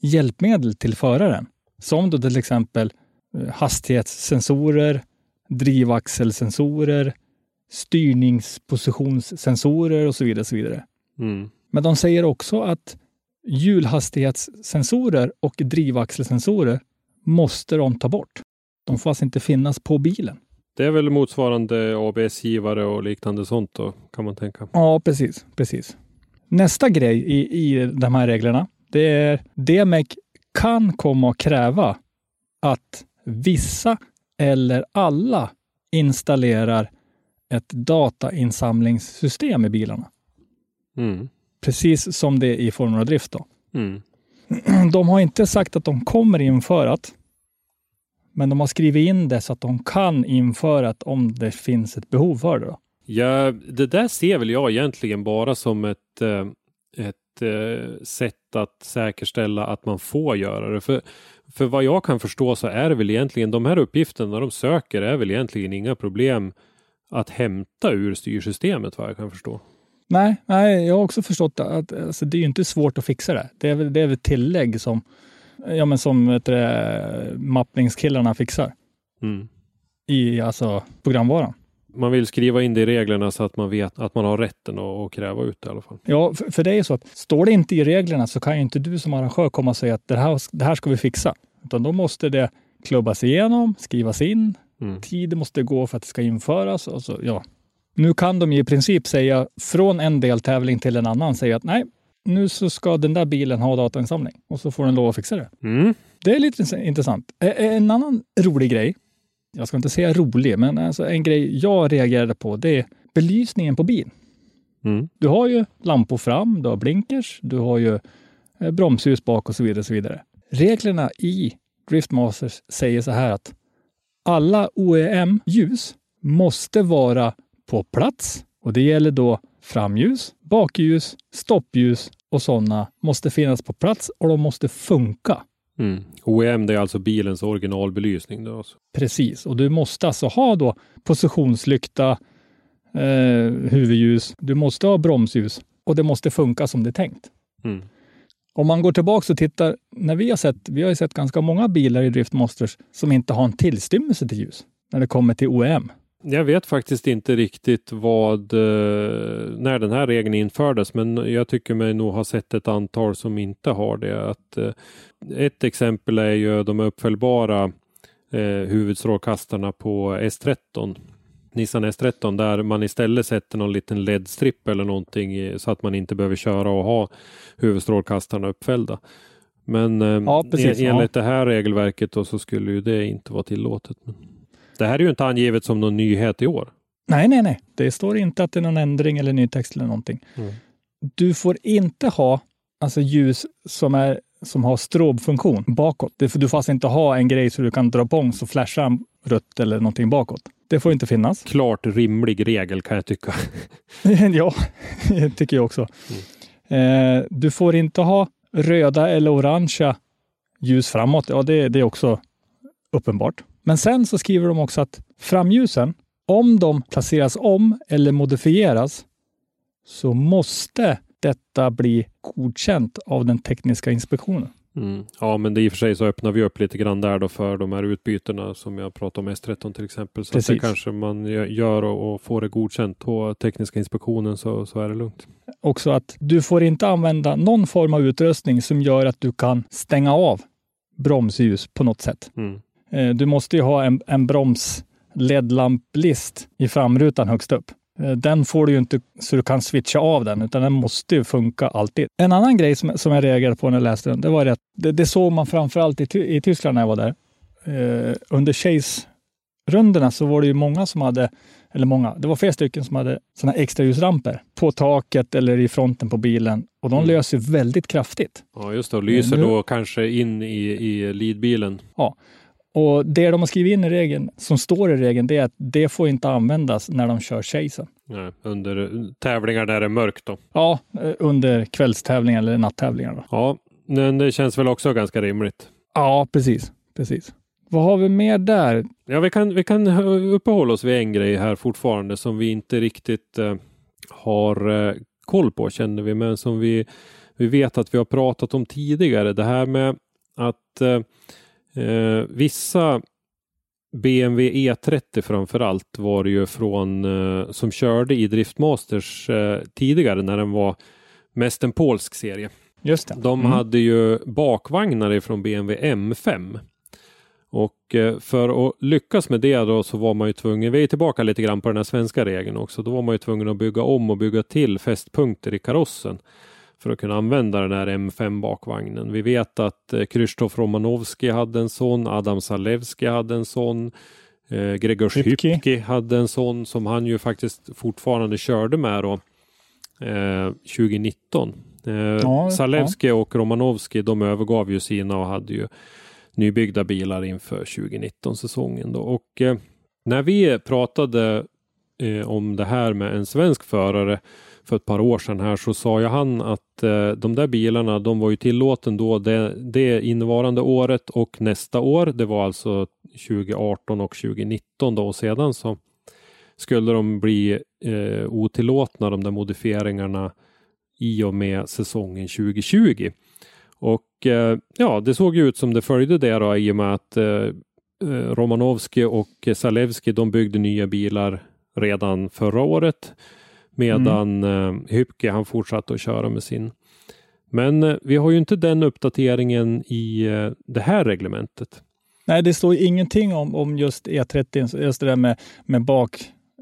Speaker 2: hjälpmedel till föraren. Som då till exempel eh, hastighetssensorer, drivaxelsensorer, styrningspositionssensorer och så vidare. Så vidare.
Speaker 3: Mm.
Speaker 2: Men de säger också att hjulhastighetssensorer och drivaxelsensorer måste de ta bort. De får alltså inte finnas på bilen.
Speaker 3: Det är väl motsvarande ABS-givare och liknande sånt då kan man tänka.
Speaker 2: Ja, precis. precis. Nästa grej i, i de här reglerna, det är DMEC kan komma att kräva att vissa eller alla installerar ett datainsamlingssystem i bilarna.
Speaker 3: Mm.
Speaker 2: Precis som det är i Formula Drift. Då.
Speaker 3: Mm. *clears throat*
Speaker 2: De har inte sagt att de kommer införa det, men de har skrivit in det så att de kan införa det om det finns ett behov för det. Då.
Speaker 3: Ja, det där ser väl jag egentligen bara som ett, eh, ett eh, sätt att säkerställa att man får göra det. För, för vad jag kan förstå så är det väl egentligen de här uppgifterna de söker är väl egentligen inga problem att hämta ur styrsystemet vad jag kan förstå.
Speaker 2: Nej, nej jag har också förstått att alltså, det är inte svårt att fixa det. Det är väl, det är väl tillägg som, ja, men som vet du, mappningskillarna fixar
Speaker 3: Mm.
Speaker 2: i alltså, programvaran.
Speaker 3: Man vill skriva in det i reglerna så att man vet att man har rätten att, kräva ut det i alla fall.
Speaker 2: Ja, för, för det är så att står det inte i reglerna så kan ju inte du som arrangör komma och säga att det här, det här ska vi fixa. Utan då måste det klubbas igenom, skrivas in,
Speaker 3: Mm.
Speaker 2: tid måste gå för att det ska införas. Och så, ja. Nu kan de ju i princip säga från en deltävling till en annan säga att nej, nu så ska den där bilen ha datainsamling och så får den lov att fixa det.
Speaker 3: Mm.
Speaker 2: Det är lite intressant. En annan rolig grej, jag ska inte säga rolig, men alltså en grej jag reagerade på det är belysningen på bil.
Speaker 3: Mm.
Speaker 2: Du har ju lampor fram, du har blinkers, du har ju eh, bromsljus bak och så vidare. Och så vidare. Reglerna i Driftmasters säger så här att alla OEM-ljus måste vara på plats och det gäller då framljus, bakljus, stoppljus och sådana måste finnas på plats och de måste funka.
Speaker 3: Mm. OEM det är alltså bilens originalbelysning. Då alltså.
Speaker 2: Precis, och du måste alltså ha då positionslykta, eh, huvudljus, du måste ha bromsljus och det måste funka som det är tänkt.
Speaker 3: Mm.
Speaker 2: Om man går tillbaka och tittar, när vi har sett, vi har sett ganska många bilar i Drift Masters som inte har en tillstymmelse till ljus när det kommer till OEM.
Speaker 3: Jag vet faktiskt inte riktigt vad, eh, när den här regeln infördes, men jag tycker mig nog ha sett ett antal som inte har det. Att, eh, ett exempel är ju de uppföljbara eh, huvudstrålkastarna på S13. Nissan S13 där man istället sätter någon liten LED-stripp eller någonting så att man inte behöver köra och ha huvudstrålkastarna uppfällda. Men
Speaker 2: Ja, precis,
Speaker 3: en,
Speaker 2: ja.
Speaker 3: enligt det här regelverket då så skulle ju det inte vara tillåtet. Det här är ju inte angivet som någon nyhet i år.
Speaker 2: Nej, nej, nej. Det står inte att det är någon ändring eller ny text eller någonting.
Speaker 3: Mm.
Speaker 2: Du får inte ha alltså ljus som, är, som har strobfunktion bakåt. Det, du får alltså inte ha en grej så du kan dra på så flashar rött eller någonting bakåt. Det får inte finnas.
Speaker 3: Klart rimlig regel kan jag tycka. *laughs*
Speaker 2: ja, *laughs* det tycker jag också. Eh, du får inte ha röda eller orangea ljus framåt. Ja, det, det är också uppenbart. Men sen så skriver de också att framljusen, om de placeras om eller modifieras, så måste detta bli godkänt av den tekniska inspektionen.
Speaker 3: Mm. Ja, men det i och för sig så öppnar vi upp lite grann där då för de här utbytena som jag pratade om S13 till exempel. Så att det kanske man gö- gör och, och får det godkänt på tekniska inspektionen så, så är det lugnt.
Speaker 2: Också att du får inte använda någon form av utrustning som gör att du kan stänga av bromsljus på något sätt.
Speaker 3: Mm.
Speaker 2: Eh, Du måste ju ha en, en broms LED-lamplist i framrutan högst upp. Eh, Den får du ju inte så du kan switcha av den, utan den måste ju funka alltid. En annan grej som, som jag reagerade på när jag läste den, det var att det, det såg man framförallt i, i Tyskland när jag var där. Eh, under Chase-rundorna så var det ju många som hade, eller många, det var flera stycken som hade sådana extra ljusramper på taket eller i fronten på bilen och de
Speaker 3: Mm.
Speaker 2: löser väldigt kraftigt.
Speaker 3: Ja, just det. Och lyser
Speaker 2: Nu-
Speaker 3: då kanske in i, i leadbilen.
Speaker 2: Och det de har skrivit in i regeln, som står i regeln, det är att det får inte användas när de kör chasen.
Speaker 3: Nej, under tävlingar där det är mörkt då.
Speaker 2: Ja, eh, under kvällstävlingar eller nattävlingar. Då.
Speaker 3: Ja, men det känns väl också ganska rimligt.
Speaker 2: Ja, precis. precis. Vad har vi mer där?
Speaker 3: Ja, vi kan, vi kan uppehålla oss vid en grej här fortfarande som vi inte riktigt eh, har eh, koll på känner vi, men som vi, vi vet att vi har pratat om tidigare. Det här med att eh, eh, vissa BMW E30 framför allt var det ju från eh, som körde i Driftmasters eh, tidigare när den var mest en polsk serie.
Speaker 2: Just det.
Speaker 3: De
Speaker 2: Mm.
Speaker 3: hade ju bakvagnar från BMW M5. Och eh, för att lyckas med det då så var man ju tvungen, vi är tillbaka lite grann på den här svenska regeln också, då var man ju tvungen att bygga om och bygga till fästpunkter i karossen för att kunna använda den här M5 bakvagnen. Vi vet att eh, Krzysztof Romanowski hade en sån, Adam Zalewski hade en sån, eh, Gregor
Speaker 2: Hypki.
Speaker 3: Hade en sån som han ju faktiskt fortfarande körde med då eh, 2019. Eh,
Speaker 2: Ja,
Speaker 3: Zalewski och Romanowski de övergav ju sina och hade ju nybyggda bilar inför 2019 säsongen då. Och eh, när vi pratade eh, om det här med en svensk förare för ett par år sedan här så sa ju han att eh, de där bilarna de var ju tillåten då det, det innevarande året och nästa år. Det var alltså 2018 och 2019 då och sedan så skulle de bli eh, otillåtna de där modifieringarna i och med säsongen 2020. Och eh, ja, det såg ju ut som det följde det då i och med att eh, eh Romanovski och Zalewski de byggde nya bilar redan förra året. Medan mm. eh, Hypke han fortsatte att köra med sin. Men eh, vi har ju inte den uppdateringen i eh, det här reglementet.
Speaker 2: Nej, det står ingenting om, om just E30, just det där med, med bak,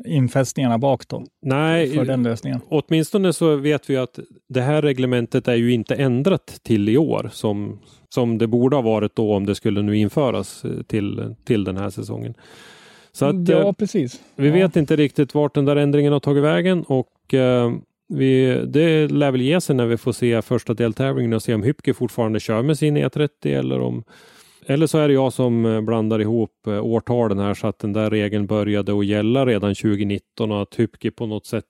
Speaker 2: infästningarna bak då?
Speaker 3: Nej,
Speaker 2: för den lösningen.
Speaker 3: åtminstone så vet vi att det här reglementet är ju inte ändrat till i år som, som det borde ha varit då om det skulle nu införas till, till den här säsongen.
Speaker 2: Så att, ja, eh, precis.
Speaker 3: Vi
Speaker 2: ja.
Speaker 3: vet inte riktigt vart den där ändringen har tagit vägen och eh, vi, det lär väl ge sig när vi får se första deltävlingen och se om Hypke fortfarande kör med sin E30 eller om eller så är det jag som eh, blandar ihop eh, årtalen här så att den där regeln började att gälla redan 2019 och att Hypke på något sätt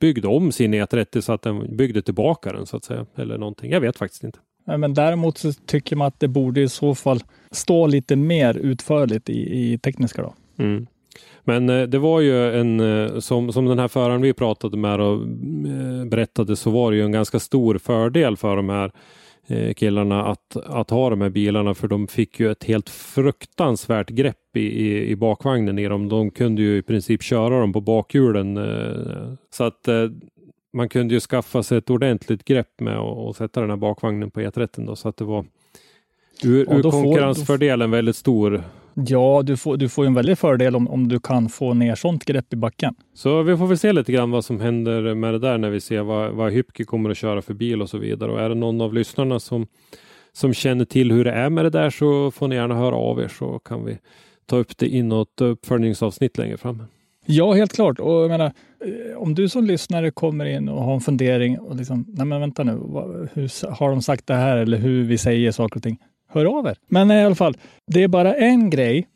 Speaker 3: byggde om sin E30 så att den byggde tillbaka den så att säga. Eller någonting. Jag vet faktiskt inte.
Speaker 2: Men däremot så tycker man att det borde i så fall stå lite mer utförligt i, i tekniska. Då.
Speaker 3: Mm. Men eh, det var ju en, eh, som, som den här föraren vi pratade med och eh, berättade så var det ju en ganska stor fördel för de här killarna att, att ha de här bilarna för de fick ju ett helt fruktansvärt grepp i, i, i bakvagnen i dem. De kunde ju i princip köra dem på bakhjulen. Så att man kunde ju skaffa sig ett ordentligt grepp med att sätta den här bakvagnen på E30 då, så att det var ur, ur konkurrensfördelen väldigt stor.
Speaker 2: Ja, du får, du får en väldig fördel om, om du kan få ner sånt grepp i backen.
Speaker 3: Så vi får väl se lite grann vad som händer med det där när vi ser vad, vad Hypke kommer att köra för bil och så vidare. Och är det någon av lyssnarna som, som känner till hur det är med det där så får ni gärna höra av er så kan vi ta upp det i något uppföljningsavsnitt längre fram.
Speaker 2: Ja, helt klart. Och jag menar, eh, om du som lyssnare kommer in och har en fundering och liksom, nej men vänta nu, hur har de sagt det här eller hur vi säger saker och ting? Hör av er. Men i alla fall, det är bara en grej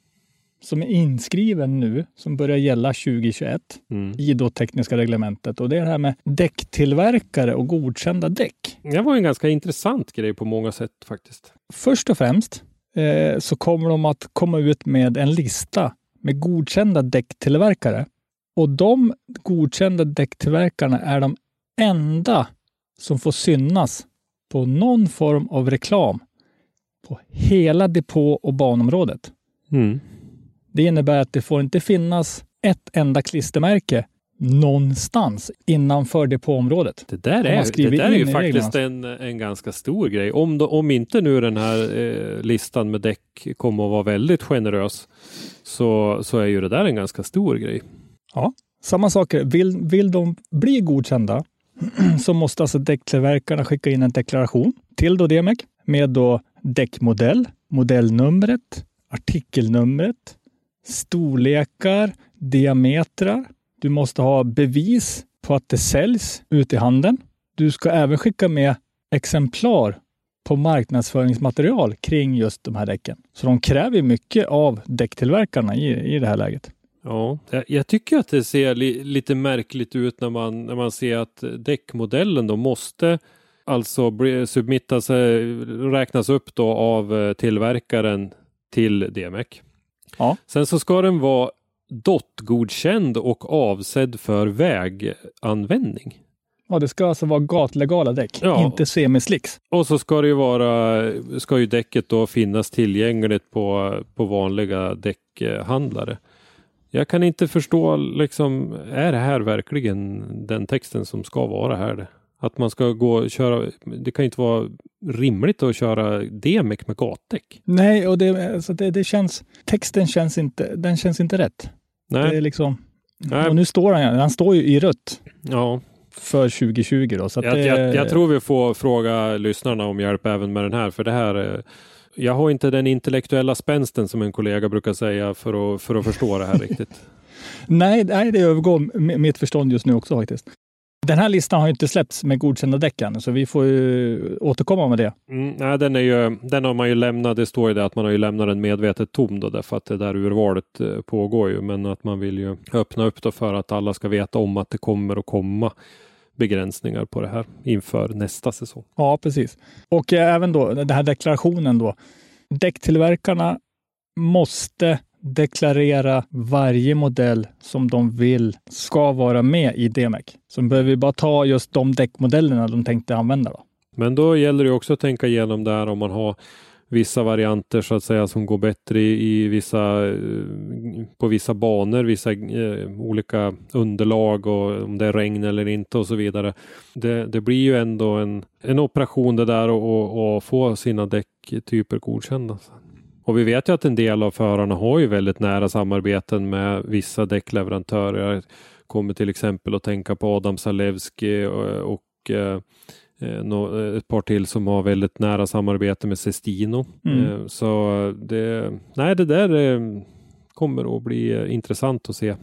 Speaker 2: som är inskriven nu som börjar gälla 2021 mm. i då tekniska reglementet och det är det här med däcktillverkare och godkända däck.
Speaker 3: Det var en ganska intressant grej på många sätt faktiskt.
Speaker 2: Först och främst eh, så kommer de att komma ut med en lista med godkända däcktillverkare. Och de godkända däcktillverkarna är de enda som får synas på någon form av reklam på hela depå och banområdet.
Speaker 3: Mm.
Speaker 2: Det innebär att det får inte finnas ett enda klistermärke någonstans innanför depåområdet.
Speaker 3: Det där är, det där är ju faktiskt en, en ganska stor grej. Om, då, om inte nu den här eh, listan med däck kommer att vara väldigt generös så, så är ju det där en ganska stor grej.
Speaker 2: Ja, samma sak. Vill, vill de bli godkända *clears throat* så måste alltså däcktillverkarna skicka in en deklaration till då Demek med då däckmodell, modellnumret, artikelnumret, storlekar, diametrar. Du måste ha bevis på att det säljs ute i handeln. Du ska även skicka med exemplar på marknadsföringsmaterial kring just de här däcken. Så de kräver mycket av däcktillverkarna i, i det här läget.
Speaker 3: Ja, jag tycker att det ser li, lite märkligt ut när man, när man ser att däckmodellen då måste alltså submittas, räknas upp då av eh, tillverkaren till DMEC.
Speaker 2: Ja.
Speaker 3: Sen så ska den vara DOT-godkänd och avsedd för väganvändning.
Speaker 2: Ja, det ska alltså vara gatlegala däck, ja. inte semislicks.
Speaker 3: Och så ska det ju vara, ska ju däcket då finnas tillgängligt på, på vanliga däckhandlare. Jag kan inte förstå, liksom, är det här verkligen den texten som ska vara här? Att man ska gå och köra, det kan inte vara rimligt att köra DMEC med gatdäck.
Speaker 2: Nej, och det, alltså det, det, känns, texten känns inte, den känns inte rätt. Nej. Det är liksom, Nej. Och nu står han, han står ju i rött.
Speaker 3: Ja.
Speaker 2: För 2020 då. Så
Speaker 3: jag,
Speaker 2: det,
Speaker 3: jag, jag, tror vi får fråga lyssnarna om hjälp även med den här, för det här jag har inte den intellektuella spänsten som en kollega brukar säga för att, för att förstå det här *laughs* riktigt.
Speaker 2: Nej, nej, det övergår mitt förstånd just nu också faktiskt. Den här listan har inte släppts med godkända däck än, så vi får ju återkomma med det.
Speaker 3: Mm, nej, den, är ju, den har man ju lämnat. Det står ju det att man har ju lämnat den medvetet tom då, därför att det där urvalet eh, pågår ju. Men att man vill ju öppna upp då för att alla ska veta om att det kommer att komma begränsningar på det här inför nästa säsong.
Speaker 2: Ja, precis. Och eh, även då den här deklarationen då. Däcktillverkarna måste deklarera varje modell som de vill ska vara med i DMEC. Så behöver vi bara ta just de däckmodellerna de tänkte använda. Då.
Speaker 3: Men då gäller det också att tänka igenom det här om man har vissa varianter så att säga som går bättre i, i vissa, eh, på vissa banor, vissa eh, olika underlag och om det är regn eller inte och så vidare. Det, det blir ju ändå en, en operation det där och, få sina däcktyper godkända. Och vi vet ju att en del av förarna har ju väldigt nära samarbeten med vissa däckleverantörer. Jag kommer till exempel att tänka på Adam Salewski eh, och, och eh, eh, ett par till som har väldigt nära samarbete med Sestino. Mm. Eh, så det, nej, det där kommer att bli intressant att se.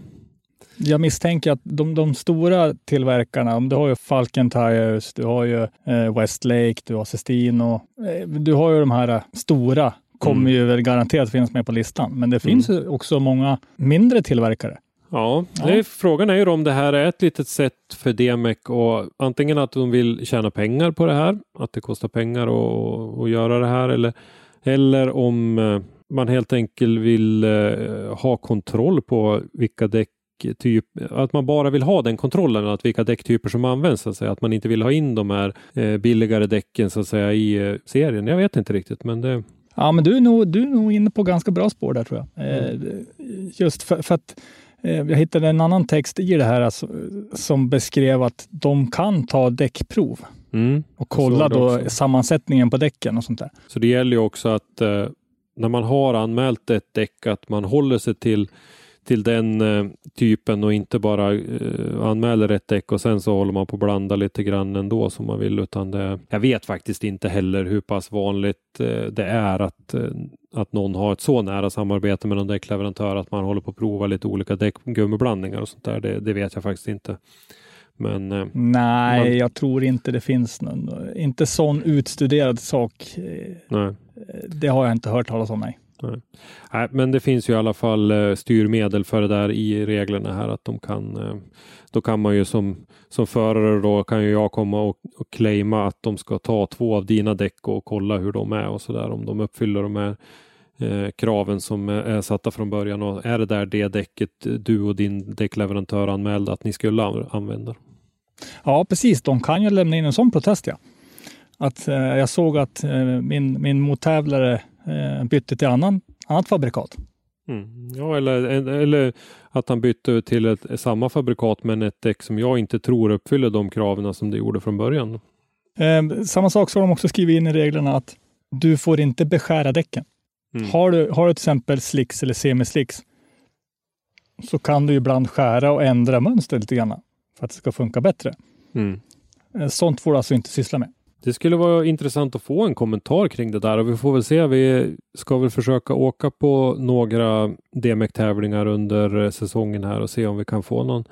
Speaker 2: Jag misstänker att de, de stora tillverkarna, du har ju Falcon Tires, du har ju Westlake, du har Sestino. Du har ju de här stora kommer mm. ju väl garanterat finnas med på listan. Men det finns mm. också många mindre tillverkare.
Speaker 3: Ja, ja. frågan är ju om det här är ett litet sätt för DMEC och antingen att de vill tjäna pengar på det här, att det kostar pengar att, göra det här eller, eller om eh, man helt enkelt vill uh, ha kontroll på vilka däck Typ, att man bara vill ha den kontrollen, att vilka däcktyper som används, så att, säga. att man inte vill ha in de här eh, billigare däcken så att säga i eh, serien. Jag vet inte riktigt, men det,
Speaker 2: Ja, men du är nog, du är nog inne på ganska bra spår där tror jag. Eh, mm. just för, för att eh, jag hittade en annan text i det här alltså, som beskrev att de kan ta däckprov mm. och kolla då sammansättningen på däcken och sånt där.
Speaker 3: Så det gäller ju också att eh, när man har anmält ett däck att man håller sig till till den eh, typen och inte bara eh, anmäler ett däck och sen så håller man på att blanda lite grann ändå som man vill. Utan det, jag vet faktiskt inte heller hur pass vanligt eh, det är att, att någon har ett så nära samarbete med någon däckleverantör att man håller på att prova lite olika däckgummiblandningar och sånt där. Det, det vet jag faktiskt inte. Men,
Speaker 2: Nej, man... jag tror inte det finns någon, inte sån utstuderad sak. Nej. Det har jag inte hört talas om. Nej.
Speaker 3: Nej. Nej. men det finns ju i alla fall eh, styrmedel för det där i reglerna här att de kan eh, då kan man ju som, som förare då kan ju jag komma och, och claima att de ska ta två av dina däck och kolla hur de är och så där om de uppfyller de här eh, kraven som är satta från början och är det där det däcket eh, du och din däckleverantör anmälde att ni skulle använda?
Speaker 2: Ja, precis. De kan ju lämna in en sån protest. Ja. Att, eh, jag såg att eh, min, min mottävlare bytte till annan, annat fabrikat.
Speaker 3: Mm. Ja, eller, eller att han bytte till ett, samma fabrikat men ett däck som jag inte tror uppfyller de kraven som det gjorde från början.
Speaker 2: Eh, samma sak har de också skrivit in i reglerna att du får inte beskära däcken. Mm. Har, du, har du till exempel slicks eller semislicks så kan du ibland skära och ändra mönster lite grann för att det ska funka bättre. Mm. Eh, sånt får du alltså inte syssla med.
Speaker 3: Det skulle vara intressant att få en kommentar kring det där och vi får väl se. Vi ska väl försöka åka på några DMEC-tävlingar under eh, säsongen här och se om vi kan få någon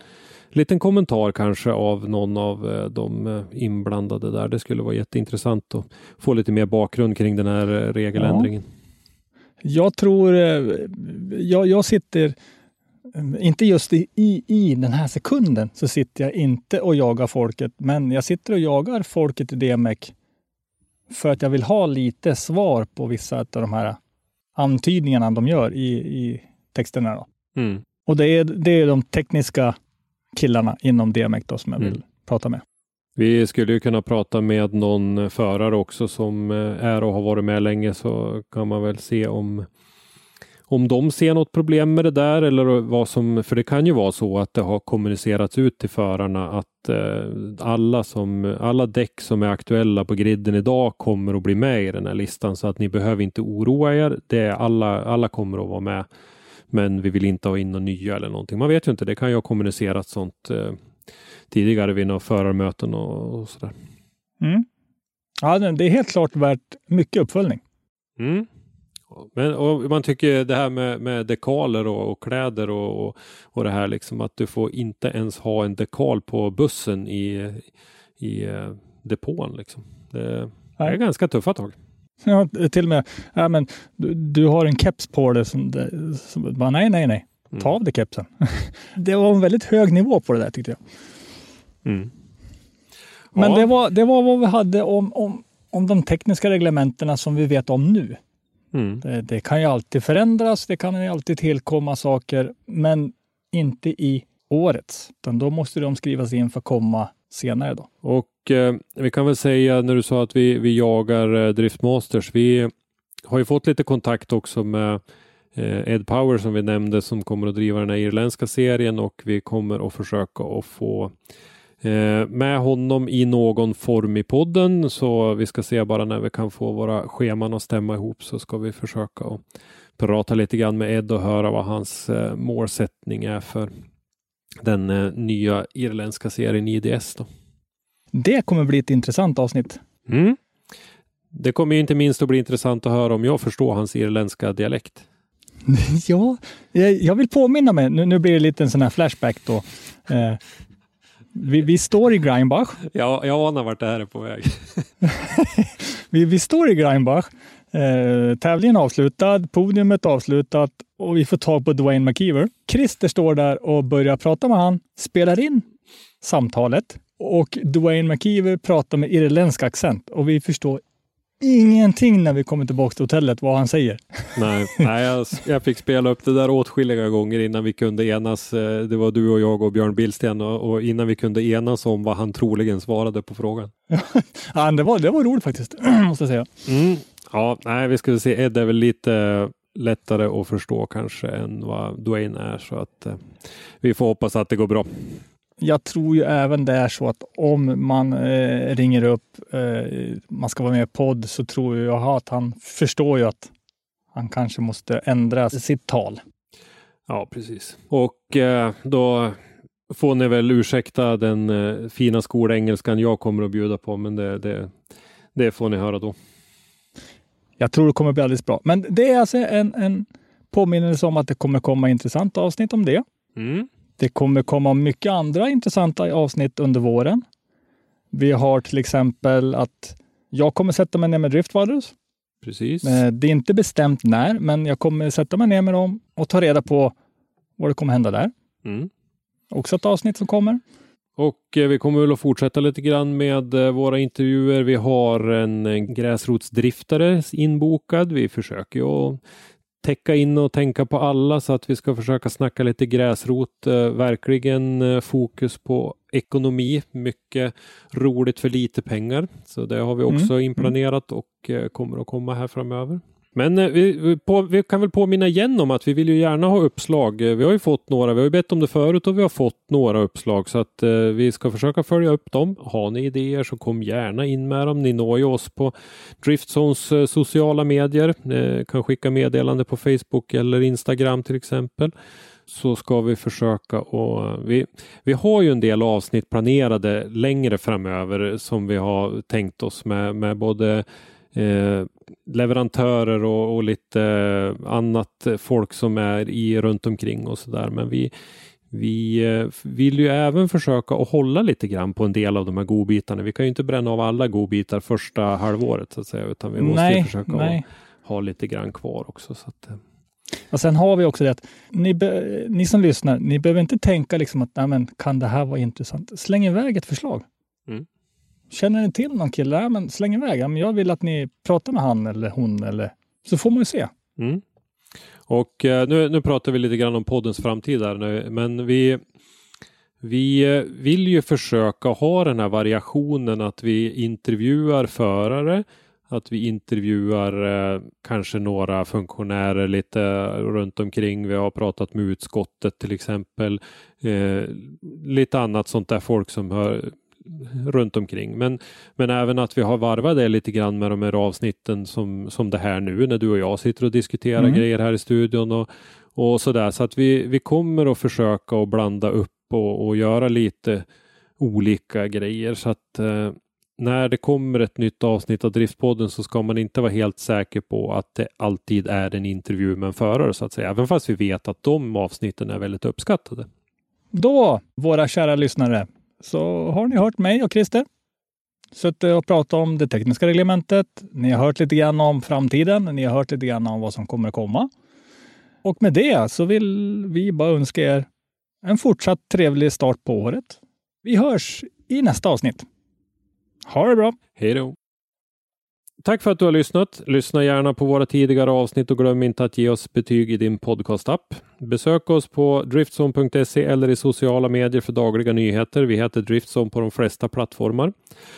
Speaker 3: liten kommentar kanske av någon av eh, de eh, inblandade där. Det skulle vara jätteintressant att få lite mer bakgrund kring den här regeländringen. Ja.
Speaker 2: Jag tror, jag, jag sitter inte just i, i, i den här sekunden så sitter jag inte och jagar folket, men jag sitter och jagar folket i DMEC för att jag vill ha lite svar på vissa av de här antydningarna de gör i, i texterna. Då. Mm. Och det är, det är de tekniska killarna inom DMEC då, som jag vill mm. prata med.
Speaker 3: Vi skulle ju kunna prata med någon förare också som eh, är och har varit med länge så kan man väl se om om de ser något problem med det där eller vad som, för det kan ju vara så att det har kommunicerats ut till förarna att eh, alla, som, alla däck som är aktuella på griden idag kommer att bli med i den här listan så att ni behöver inte oroa er. Det är alla, alla kommer att vara med. Men vi vill inte ha in några nya eller någonting. Man vet ju inte, det kan ju ha kommunicerats sånt eh, tidigare vid några förarmöten och, och sådär.
Speaker 2: Mm. Ja, det är helt klart värt mycket uppföljning.
Speaker 3: Mm. Men man tycker det här med, med dekaler och, och kläder och, och, och, det här liksom att du får inte ens ha en dekal på bussen i, i eh, depån. Liksom. Det, det är ganska tuffa tag.
Speaker 2: Ja, till och med, ja, men, du, du har en keps på dig som, som bara, nej, nej, nej, ta av dig kepsen. *laughs* det var en väldigt hög nivå på det där tyckte jag.
Speaker 3: Mm.
Speaker 2: Men
Speaker 3: Ja.
Speaker 2: det, var, det var vad vi hade om, om, om de tekniska reglementena som vi vet om nu.
Speaker 3: Mm.
Speaker 2: Det, det kan ju alltid förändras, det kan ju alltid tillkomma saker, men inte i årets. Utan då måste de skrivas in för att komma senare. Då.
Speaker 3: Och eh, vi kan väl säga när du sa att vi, vi jagar eh, Driftmasters. Vi har ju fått lite kontakt också med eh, Ed Power som vi nämnde som kommer att driva den här irländska serien och vi kommer att försöka att få med honom i någon form i podden. Så vi ska se bara när vi kan få våra scheman att stämma ihop så ska vi försöka att prata lite grann med Ed och höra vad hans eh, målsättning är för den eh, nya irländska serien IDS. Då.
Speaker 2: Det kommer bli ett intressant avsnitt.
Speaker 3: Mm. Det kommer inte minst att bli intressant att höra om jag förstår hans irländska dialekt. *laughs*
Speaker 2: ja, jag, jag vill påminna mig, nu, nu blir det lite en sån här flashback då. Eh, vi, vi står i Greinbach.
Speaker 3: Ja, jag anar vart det här är på väg. *laughs*
Speaker 2: Vi, vi står i Greinbach. Eh, tävlingen avslutad, podiumet avslutat och vi får tag på Dwayne McKeever. Christer står där och börjar prata med han, spelar in samtalet och Dwayne McKeever pratar med irländsk accent och vi förstår ingenting när vi kommer tillbaka till hotellet vad han säger.
Speaker 3: Nej, nej jag, jag fick spela upp det där åtskilliga gånger innan vi kunde enas. Eh, Det var du och jag och Björn Billsten och, och innan vi kunde enas om vad han troligen svarade på frågan.
Speaker 2: Ja, *laughs* det, var, det var roligt faktiskt, *clears throat* måste jag säga.
Speaker 3: Mm. Ja, nej, vi skulle se. Ed är väl lite lättare att förstå kanske än vad Dwayne är så att eh, vi får hoppas att det går bra.
Speaker 2: Jag tror ju även det är så att om man eh, ringer upp, eh, man ska vara med i podd, så tror jag att han förstår ju att han kanske måste ändra sitt tal.
Speaker 3: Ja, precis. Och eh, då får ni väl ursäkta den eh, fina skolengelskan jag kommer att bjuda på, men det, det, det får ni höra då.
Speaker 2: Jag tror det kommer bli alldeles bra. Men det är alltså en, en påminnelse om att det kommer komma intressanta avsnitt om det.
Speaker 3: Mm.
Speaker 2: Det kommer komma mycket andra intressanta avsnitt under våren. Vi har till exempel att jag kommer sätta mig ner med Driftwaters.
Speaker 3: Precis.
Speaker 2: Eh, Det är inte bestämt när, men jag kommer sätta mig ner med dem och ta reda på vad det kommer hända där.
Speaker 3: Mm.
Speaker 2: Också ett avsnitt som kommer.
Speaker 3: Och eh, vi kommer väl att fortsätta lite grann med eh, våra intervjuer. Vi har en gräsrotsdriftare inbokad. Vi försöker ju att täcka in och tänka på alla så att vi ska försöka snacka lite gräsrot. Eh, verkligen eh, fokus på ekonomi. Mycket roligt för lite pengar. Så det har vi också
Speaker 2: Mm.
Speaker 3: inplanerat och eh, kommer att komma här framöver. Men eh, vi, vi, på, vi kan väl påminna igen om att vi vill ju gärna ha uppslag. Eh, vi har ju fått några, vi har ju bett om det förut och vi har fått några uppslag så att eh, vi ska försöka följa upp dem. Har ni idéer så kom gärna in med dem. Ni når ju oss på Driftzones eh, sociala medier. Eh, kan skicka meddelande på Facebook eller Instagram till exempel. Så ska vi försöka och eh, vi, vi har ju en del avsnitt planerade längre framöver som vi har tänkt oss med, med både eh, leverantörer och, och lite eh, annat folk som är i runt omkring och sådär. Men vi, vi eh, vill ju även försöka att hålla lite grann på en del av de här godbitarna. Vi kan ju inte bränna av alla godbitar första halvåret så att säga, utan vi måste ju
Speaker 2: nej,
Speaker 3: försöka
Speaker 2: nej.
Speaker 3: ha lite grann kvar också. Så att, eh,
Speaker 2: Och sen har vi också det att ni, be, ni som lyssnar, ni behöver inte tänka liksom att Nej, men, kan det här vara intressant? Släng iväg ett förslag. Känner ni till någon kille? Ja, men släng iväg. Ja, men jag vill att ni pratar med han eller hon eller så får man ju se.
Speaker 3: Mm. Och eh, nu, nu pratar vi lite grann om poddens framtid här nu, men vi vi eh, vill ju försöka ha den här variationen att vi intervjuar förare, att vi intervjuar eh, kanske några funktionärer lite runt omkring. Vi har pratat med utskottet till exempel. Eh, lite annat sånt där folk som hör runt omkring. Men, men även att vi har varvat det lite grann med de här avsnitten som, som det här nu när du och jag sitter och diskuterar
Speaker 2: Mm.
Speaker 3: grejer här i studion och, och sådär. Så att vi, vi kommer att försöka att blanda upp och, och göra lite olika grejer. Så att eh, när det kommer ett nytt avsnitt av Driftpodden så ska man inte vara helt säker på att det alltid är en intervju med en förare så att säga. Även fast vi vet att de avsnitten är väldigt uppskattade.
Speaker 2: Då, våra kära lyssnare, så har ni hört mig och Christer suttit och pratat om det tekniska reglementet. Ni har hört lite grann om framtiden. Ni har hört lite grann om vad som kommer att komma. Och med det så vill vi bara önska er en fortsatt trevlig start på året. Vi hörs i nästa avsnitt. Ha det bra!
Speaker 3: Hej då! Tack för att du har lyssnat. Lyssna gärna på våra tidigare avsnitt och glöm inte att ge oss betyg i din podcastapp. Besök oss på driftzone.se eller i sociala medier för dagliga nyheter. Vi heter Driftzone på de flesta plattformar.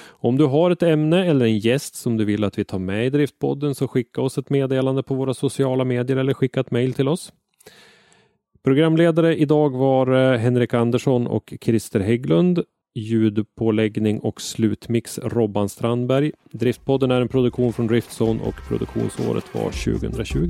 Speaker 3: Om du har ett ämne eller en gäst som du vill att vi tar med i Driftpodden så skicka oss ett meddelande på våra sociala medier eller skicka ett mejl till oss. Programledare idag var eh, Henrik Andersson och Christer Hägglund ljudpåläggning och slutmix Robban Strandberg. Driftpodden är en produktion från Driftzone och produktionsåret var 2020.